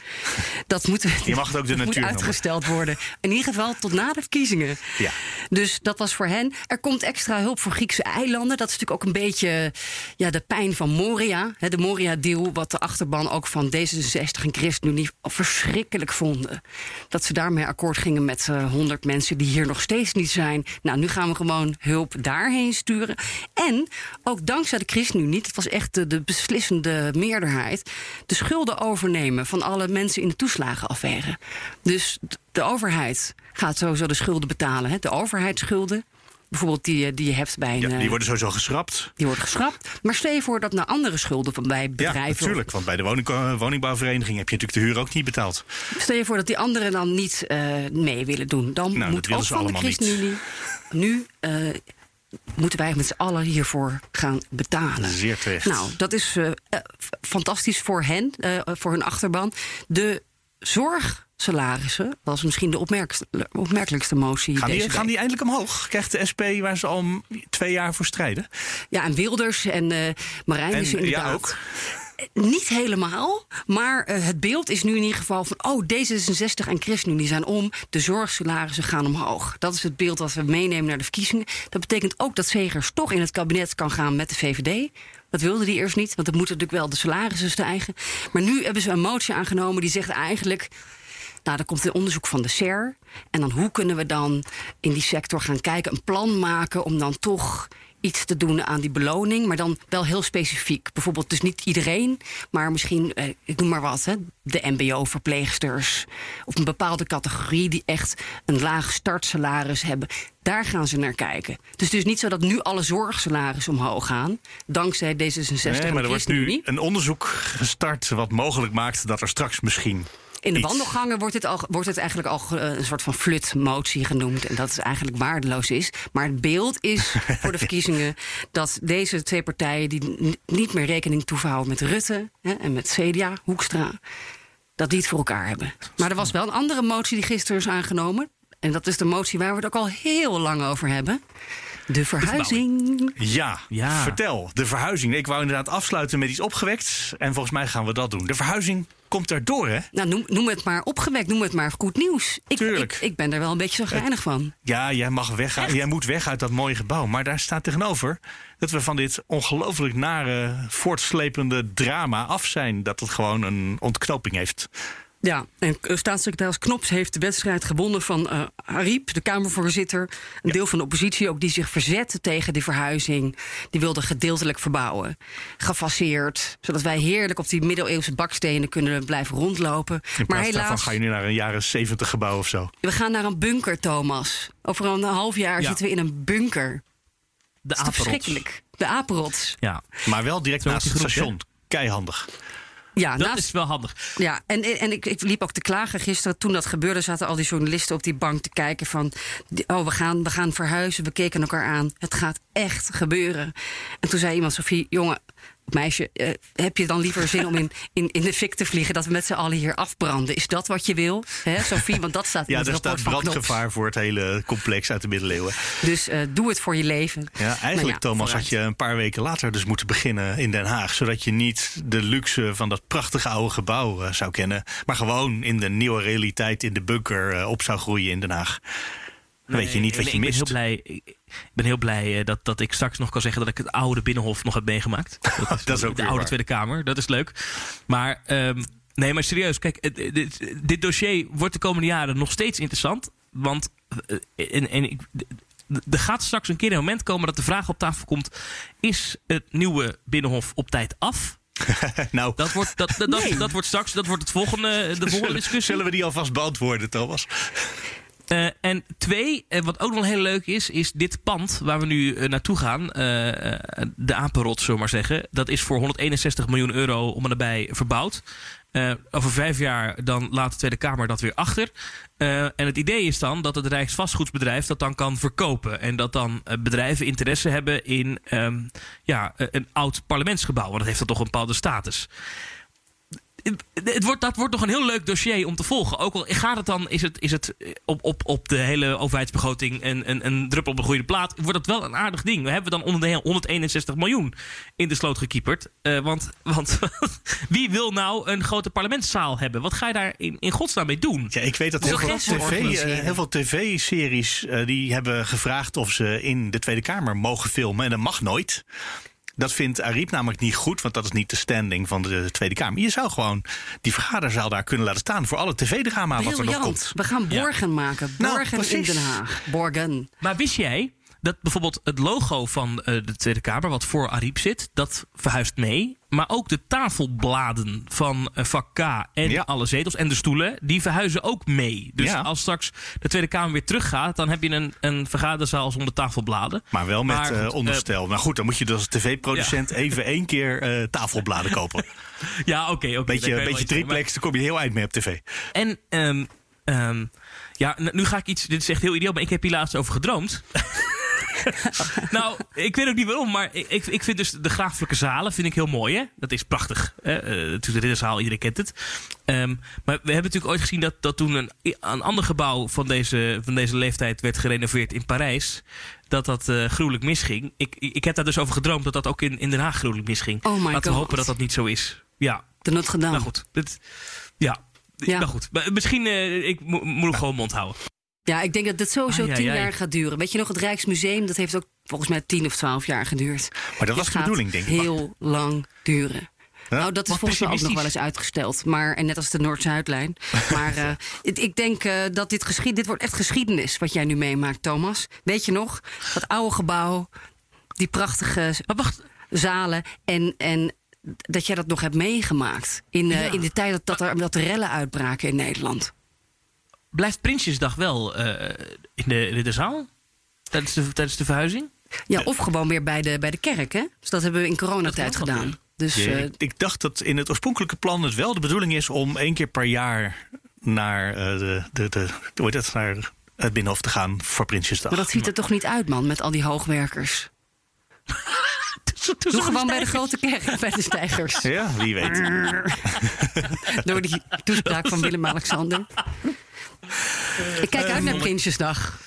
[SPEAKER 2] Dat moet,
[SPEAKER 3] Je mag het ook de
[SPEAKER 2] moet
[SPEAKER 3] natuur
[SPEAKER 2] uitgesteld noemen. worden. In ieder geval tot na de verkiezingen.
[SPEAKER 3] Ja.
[SPEAKER 2] Dus dat was voor hen. Er komt extra hulp voor Griekse eilanden. Dat is natuurlijk ook een beetje ja, de pijn van Moria. Hè, de Moria-deal, wat de achterban ook van D66 en ChristenUnie verschrikkelijk vonden. Dat ze daarmee akkoord gingen met uh, 100 mensen die hier nog steeds niet zijn. Nou, nu gaan we gewoon hulp daarheen sturen. En ook dankzij de ChristenUnie, dat was echt de, de beslissende meerderheid, de schulden overnemen van alle mensen in de toeslagenaffaire. Dus de overheid gaat sowieso de schulden betalen. Hè? De overheidsschulden. Bijvoorbeeld die, die je hebt bij een...
[SPEAKER 3] Ja, die worden sowieso geschrapt.
[SPEAKER 2] Die worden geschrapt. Maar stel je voor dat naar andere schulden van bij bedrijven...
[SPEAKER 3] Ja, natuurlijk. Want bij de woning, woningbouwvereniging heb je natuurlijk de huur ook niet betaald.
[SPEAKER 2] Stel je voor dat die anderen dan niet uh, mee willen doen. Dan
[SPEAKER 3] nou,
[SPEAKER 2] moet ook van de ChristenUnie nu... Uh, moeten wij met z'n allen hiervoor gaan betalen.
[SPEAKER 3] Zeer terecht.
[SPEAKER 2] Nou, dat is uh, fantastisch voor hen, voor hun achterban. De zorg salarissen. Dat is misschien de opmerkelijkste motie.
[SPEAKER 3] Gaan die,
[SPEAKER 2] deze
[SPEAKER 3] gaan die eindelijk omhoog? Krijgt de SP waar ze al twee jaar voor strijden?
[SPEAKER 2] Ja, en Wilders en uh, Marijn
[SPEAKER 3] en,
[SPEAKER 2] is inderdaad.
[SPEAKER 3] Ja, ook.
[SPEAKER 2] Niet helemaal, maar eh, het beeld is nu in ieder geval van... oh, D66 en ChristenUnie zijn om, de zorgsalarissen gaan omhoog. Dat is het beeld dat we meenemen naar de verkiezingen. Dat betekent ook dat Segers toch in het kabinet kan gaan met de VVD. Dat wilde die eerst niet, want dan moeten natuurlijk wel de salarissen stijgen. Maar nu hebben ze een motie aangenomen die zegt eigenlijk... Nou, dan komt een onderzoek van de SER. En dan hoe kunnen we dan in die sector gaan kijken, een plan maken om dan toch iets te doen aan die beloning, maar dan wel heel specifiek. Bijvoorbeeld dus niet iedereen, maar misschien, eh, ik noem maar wat, hè, de mbo-verpleegsters... of een bepaalde categorie die echt een laag startsalaris hebben. Daar gaan ze naar kijken. Dus het is niet zo dat nu alle zorgsalarissen omhoog gaan... dankzij D66
[SPEAKER 3] Nee, maar er wordt nu een onderzoek gestart wat mogelijk maakt dat er straks misschien.
[SPEAKER 2] In de
[SPEAKER 3] iets-
[SPEAKER 2] wandelgangen wordt het, al, wordt het eigenlijk al een soort van flutmotie genoemd. En dat het eigenlijk waardeloos is. Maar het beeld is voor de verkiezingen dat deze twee partijen... die niet meer rekening toeverhouden met Rutte hè, en met CDA, Hoekstra... dat die het voor elkaar hebben. Maar er was wel een andere motie die gisteren is aangenomen. En dat is de motie waar we het ook al heel lang over hebben. De verhuizing.
[SPEAKER 3] Ja, vertel. De verhuizing. Ik wou inderdaad afsluiten met iets opgewekts. En volgens mij gaan we dat doen. De verhuizing komt erdoor, hè?
[SPEAKER 2] Nou, noem, noem het maar opgewekt, noem het maar goed nieuws. Ik,
[SPEAKER 3] Tuurlijk.
[SPEAKER 2] ik, ik ben er wel een beetje zo geinig van.
[SPEAKER 3] Ja, jij mag weg. Jij moet weg uit dat mooie gebouw. Maar daar staat tegenover dat we van dit ongelooflijk nare, voortslepende drama af zijn. Dat het gewoon een ontknoping heeft.
[SPEAKER 2] Ja, en staatssecretaris Knops heeft de wedstrijd gewonnen van eh Ariep, de Kamervoorzitter. Een deel van de oppositie ook die zich verzette tegen die verhuizing. Die wilde gedeeltelijk verbouwen. Gefaseerd, zodat wij heerlijk op die middeleeuwse bakstenen kunnen blijven rondlopen.
[SPEAKER 3] In
[SPEAKER 2] Maar
[SPEAKER 3] plaats daarvan
[SPEAKER 2] helaas,
[SPEAKER 3] ga je nu naar een jaren 70 gebouw of zo.
[SPEAKER 2] we gaan naar een bunker, Thomas. Over een half jaar
[SPEAKER 3] Ja.
[SPEAKER 2] zitten we in een bunker.
[SPEAKER 1] De
[SPEAKER 2] Dat is toch
[SPEAKER 1] apenrots.
[SPEAKER 2] verschrikkelijk. De apenrots.
[SPEAKER 1] Ja.
[SPEAKER 3] Maar wel direct naast het station. Keihandig.
[SPEAKER 2] Ja,
[SPEAKER 1] dat
[SPEAKER 2] naast-
[SPEAKER 1] is wel handig.
[SPEAKER 2] Ja, en, en ik, ik liep ook te klagen gisteren. Toen dat gebeurde, zaten al die journalisten op die bank te kijken van... oh, we gaan, we gaan verhuizen, we keken elkaar aan. Het gaat echt gebeuren. En toen zei iemand, Sofie, jongen, meisje... eh, heb je dan liever zin om in, in, in de fik te vliegen... dat we met z'n allen hier afbranden? Is dat wat je wil, hè, Sofie? Want dat staat in
[SPEAKER 3] Ja,
[SPEAKER 2] het
[SPEAKER 3] er
[SPEAKER 2] rapport
[SPEAKER 3] staat brandgevaar voor het hele complex uit de middeleeuwen.
[SPEAKER 2] Dus eh, doe het voor je leven.
[SPEAKER 3] Ja, eigenlijk,
[SPEAKER 2] ja,
[SPEAKER 3] Thomas,
[SPEAKER 2] vooruit.
[SPEAKER 3] had je een paar weken later dus moeten beginnen in Den Haag. Zodat je niet de luxe van dat prachtige oude gebouw eh, zou kennen. Maar gewoon in de nieuwe realiteit in de bunker op zou groeien in Den Haag. Dan weet je niet wat
[SPEAKER 1] Nee,
[SPEAKER 3] je
[SPEAKER 1] ik
[SPEAKER 3] mist.
[SPEAKER 1] Ben heel blij, ik ben heel blij eh, dat, dat ik straks nog kan zeggen dat ik het oude Binnenhof nog heb meegemaakt. Dat is,
[SPEAKER 3] Dat is ook
[SPEAKER 1] de oude
[SPEAKER 3] waar.
[SPEAKER 1] Tweede Kamer. Dat is leuk. Maar ehm, nee, maar serieus. Kijk, dit, dit dossier wordt de komende jaren nog steeds interessant. Want eh, en, en ik, er gaat straks een keer een moment komen dat de vraag op tafel komt: is het nieuwe Binnenhof op tijd af?
[SPEAKER 3] nou,
[SPEAKER 1] dat wordt, dat, dat, dat, dat wordt straks dat wordt het volgende, de volgende discussie.
[SPEAKER 3] Zullen we die alvast beantwoorden, Thomas?
[SPEAKER 1] Eh, en twee, eh, wat ook nog heel leuk is, is dit pand waar we nu eh, naartoe gaan, de Apenrot, zullen we maar zeggen. Dat is voor 161 miljoen euro om en nabij verbouwd. Over vijf jaar dan laat de Tweede Kamer dat weer achter. En het idee is dan dat het Rijksvastgoedsbedrijf dat dan kan verkopen. En dat dan bedrijven interesse hebben in ehm, ja, een oud parlementsgebouw. Want dat heeft dan toch een bepaalde status het wordt, dat wordt nog een heel leuk dossier om te volgen. Ook al gaat het dan, is het, is het op, op, op de hele overheidsbegroting een, een, een druppel op de goede plaat. Wordt het wel een aardig ding. We hebben dan onder de 161 miljoen in de sloot gekieperd. Eh, want, want wie wil nou een grote parlementszaal hebben? Wat ga je daar in, in godsnaam mee doen?
[SPEAKER 3] Ja, ik weet dat heel veel, TV, eh, heel veel tv-series eh, die hebben gevraagd of ze in de Tweede Kamer mogen filmen. En dat mag nooit. Dat vindt Ariep namelijk niet goed, want dat is niet de standing van de Tweede Kamer. Je zou gewoon die vergaderzaal daar kunnen laten staan voor alle tv-drama wat er nog komt.
[SPEAKER 2] We gaan borgen maken.
[SPEAKER 3] Nou,
[SPEAKER 2] Borgen in. Den Haag. Borgen.
[SPEAKER 1] Maar wist jij dat bijvoorbeeld het logo van eh, de Tweede Kamer, wat voor Ariep zit, dat verhuist mee. Maar ook de tafelbladen van eh, vak K en alle zetels en de stoelen, die verhuizen ook mee. Dus
[SPEAKER 3] Ja.
[SPEAKER 1] als straks de Tweede Kamer weer teruggaat, dan heb je een, een vergaderzaal zonder tafelbladen.
[SPEAKER 3] Maar wel met
[SPEAKER 1] Maar
[SPEAKER 3] eh, onderstel. nou goed, dan moet je dus als tv-producent even één keer tafelbladen kopen.
[SPEAKER 1] Ja, oké. oké.
[SPEAKER 3] beetje beetje triplex, dan kom je heel eind mee op tv.
[SPEAKER 1] En ehm, ehm, ja, nu ga ik iets. Dit is echt heel idioot, maar ik heb hier laatst over gedroomd. nou, ik weet ook niet waarom, maar ik, ik, vind dus de graaflijke zalen vind ik heel mooi, hè? Dat is prachtig. Hè? Eh, natuurlijk de ridderzaal, iedereen kent het. Ehm, maar we hebben natuurlijk ooit gezien dat, dat toen een, een ander gebouw van deze, van deze leeftijd werd gerenoveerd in Parijs. Dat dat eh, gruwelijk misging. Ik, ik heb daar dus over gedroomd dat dat ook in, in Den Haag gruwelijk misging.
[SPEAKER 2] Oh my
[SPEAKER 1] Laten we hopen dat dat niet zo is. Ja.
[SPEAKER 2] De Notre Dame.
[SPEAKER 1] Nou goed, dit, ja.
[SPEAKER 2] Ja.
[SPEAKER 1] Nou goed, Maar misschien uh, ik mo moet ik gewoon mond houden.
[SPEAKER 2] Ja, ik denk dat dit sowieso tien jaar gaat duren. Weet je nog, het Rijksmuseum, dat heeft ook volgens mij tien of twaalf jaar geduurd.
[SPEAKER 3] Maar dat was de bedoeling, denk ik.
[SPEAKER 2] heel lang duren. nou, dat is volgens mij ook nog wel eens uitgesteld. Maar, en net als de Noord-Zuidlijn. Maar eh, ik, ik denk eh, dat dit geschied, dit wordt echt geschiedenis wat jij nu meemaakt, Thomas. Weet je nog? Dat oude gebouw, die prachtige zalen. En, en dat jij dat nog hebt meegemaakt. In, eh, in de tijd dat, dat er dat er rellen uitbraken in Nederland.
[SPEAKER 1] Blijft Prinsjesdag wel eh, in, de, in de zaal? Tijdens de, tijdens de verhuizing?
[SPEAKER 2] Ja, of gewoon weer bij de, bij de kerk, hè? Dus dat hebben we in coronatijd gedaan. Dus
[SPEAKER 3] Ja,
[SPEAKER 2] eh,
[SPEAKER 3] ik, ik dacht dat in het oorspronkelijke plan het wel de bedoeling is om één keer per jaar naar, eh, de, de, de, hoe heet dat, naar het Binnenhof te gaan voor Prinsjesdag.
[SPEAKER 2] maar dat ziet er toch niet uit, man, met al die hoogwerkers. Doe gewoon bij de grote kerk, bij de stijgers.
[SPEAKER 3] Ja, wie weet.
[SPEAKER 2] Door die toespraak van Willem-Alexander. Ik kijk uit naar Prinsjesdag.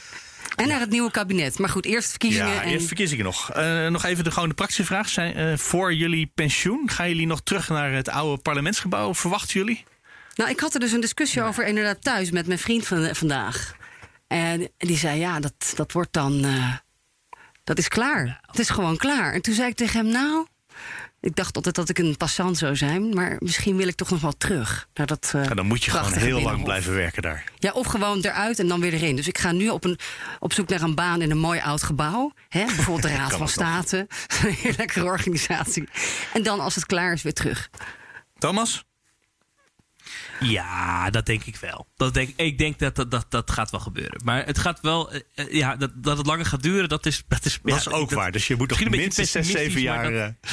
[SPEAKER 2] En naar het nieuwe kabinet. Maar goed, eerst verkiezingen.
[SPEAKER 3] Ja,
[SPEAKER 2] en...
[SPEAKER 3] eerst verkiezingen nog. Eh, nog even de, gewoon de praktische vraag. Zijn, eh, voor jullie pensioen, gaan jullie nog terug naar het oude parlementsgebouw? Verwachten jullie?
[SPEAKER 2] Nou, ik had er dus een discussie over inderdaad thuis met mijn vriend van vandaag. En die zei, ja, dat, dat wordt dan... eh, dat is klaar. Het is gewoon klaar. En toen zei ik tegen hem, nou... Ik dacht altijd dat ik een passant zou zijn. Maar misschien wil ik toch nog wel terug. Naar dat, eh,
[SPEAKER 3] Ja, dan moet je gewoon heel lang blijven werken daar.
[SPEAKER 2] Ja, of gewoon eruit en dan weer erin. Dus ik ga nu op, een, op zoek naar een baan in een mooi oud gebouw. Hè? Bijvoorbeeld de Raad van. State. Een hele lekkere organisatie. En dan als het klaar is, weer terug.
[SPEAKER 3] Thomas?
[SPEAKER 1] Ja, dat denk ik wel. Dat denk, ik denk dat dat, dat dat gaat wel gebeuren. Maar het gaat wel, eh, eh, ja, dat, dat het langer gaat duren, dat is. Dat is,
[SPEAKER 3] Dat
[SPEAKER 1] ja,
[SPEAKER 3] is ook
[SPEAKER 1] dat-
[SPEAKER 3] waar. Dus je moet nog
[SPEAKER 1] misschien een beetje
[SPEAKER 3] minstens zes, zeven
[SPEAKER 1] pessimistisch,
[SPEAKER 3] jaar...
[SPEAKER 1] maar dat-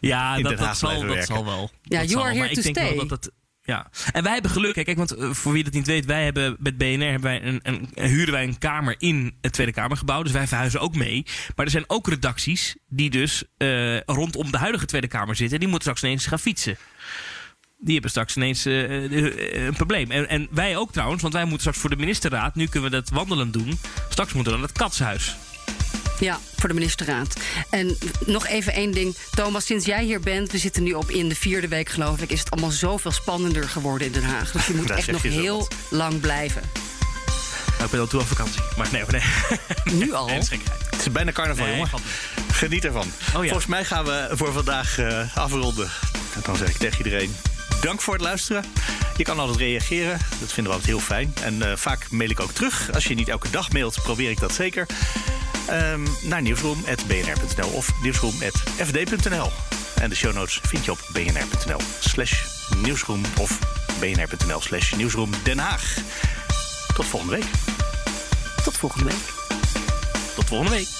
[SPEAKER 1] Ja,
[SPEAKER 3] in
[SPEAKER 1] dat,
[SPEAKER 3] Den Haag
[SPEAKER 1] dat, zal, dat zal wel.
[SPEAKER 2] Ja,
[SPEAKER 1] dat
[SPEAKER 2] you
[SPEAKER 1] zal.
[SPEAKER 2] are here
[SPEAKER 1] maar
[SPEAKER 2] to
[SPEAKER 1] ik denk wel dat het. Ja. En wij hebben geluk. Kijk, want eh, voor wie dat niet weet, wij hebben met BNR hebben wij een, een, huren wij een kamer in het Tweede Kamergebouw. Dus wij verhuizen ook mee. Maar er zijn ook redacties die dus eh, rondom de huidige Tweede Kamer zitten. Die moeten straks ineens gaan fietsen. Die hebben straks ineens eh, eh, een probleem. En, en wij ook trouwens, want wij moeten straks voor de ministerraad. Nu kunnen we dat wandelen doen. Straks moeten we naar het katshuis.
[SPEAKER 2] Ja, voor de ministerraad. En nog even één ding. Thomas, sinds jij hier bent, we zitten nu op in de vierde week geloof ik... is het allemaal zoveel spannender geworden in Den Haag. Dus je moet
[SPEAKER 3] Daar
[SPEAKER 2] echt nog heel
[SPEAKER 3] wat.
[SPEAKER 2] lang blijven.
[SPEAKER 1] Nou, ik ben al toe op vakantie. Maar nee, nee.
[SPEAKER 2] Nu al?
[SPEAKER 1] Nee, is.
[SPEAKER 3] Het is bijna carnaval,
[SPEAKER 1] Nee,
[SPEAKER 3] jongen. Geniet ervan.
[SPEAKER 1] Oh, ja.
[SPEAKER 3] Volgens mij gaan we voor vandaag eh, afronden. En dan zeg ik tegen iedereen... Dank voor het luisteren. Je kan altijd reageren. Dat vinden we altijd heel fijn. En eh, vaak mail ik ook terug. Als je niet elke dag mailt, probeer ik dat zeker. Ehm, naar nieuwsroom.bnr.nl of nieuwsroom.fd.nl. En de show notes vind je op bnr.nl slash nieuwsroom of bnr.nl slash nieuwsroom Den Haag. Tot volgende week.
[SPEAKER 2] Tot volgende week.
[SPEAKER 1] Tot volgende week.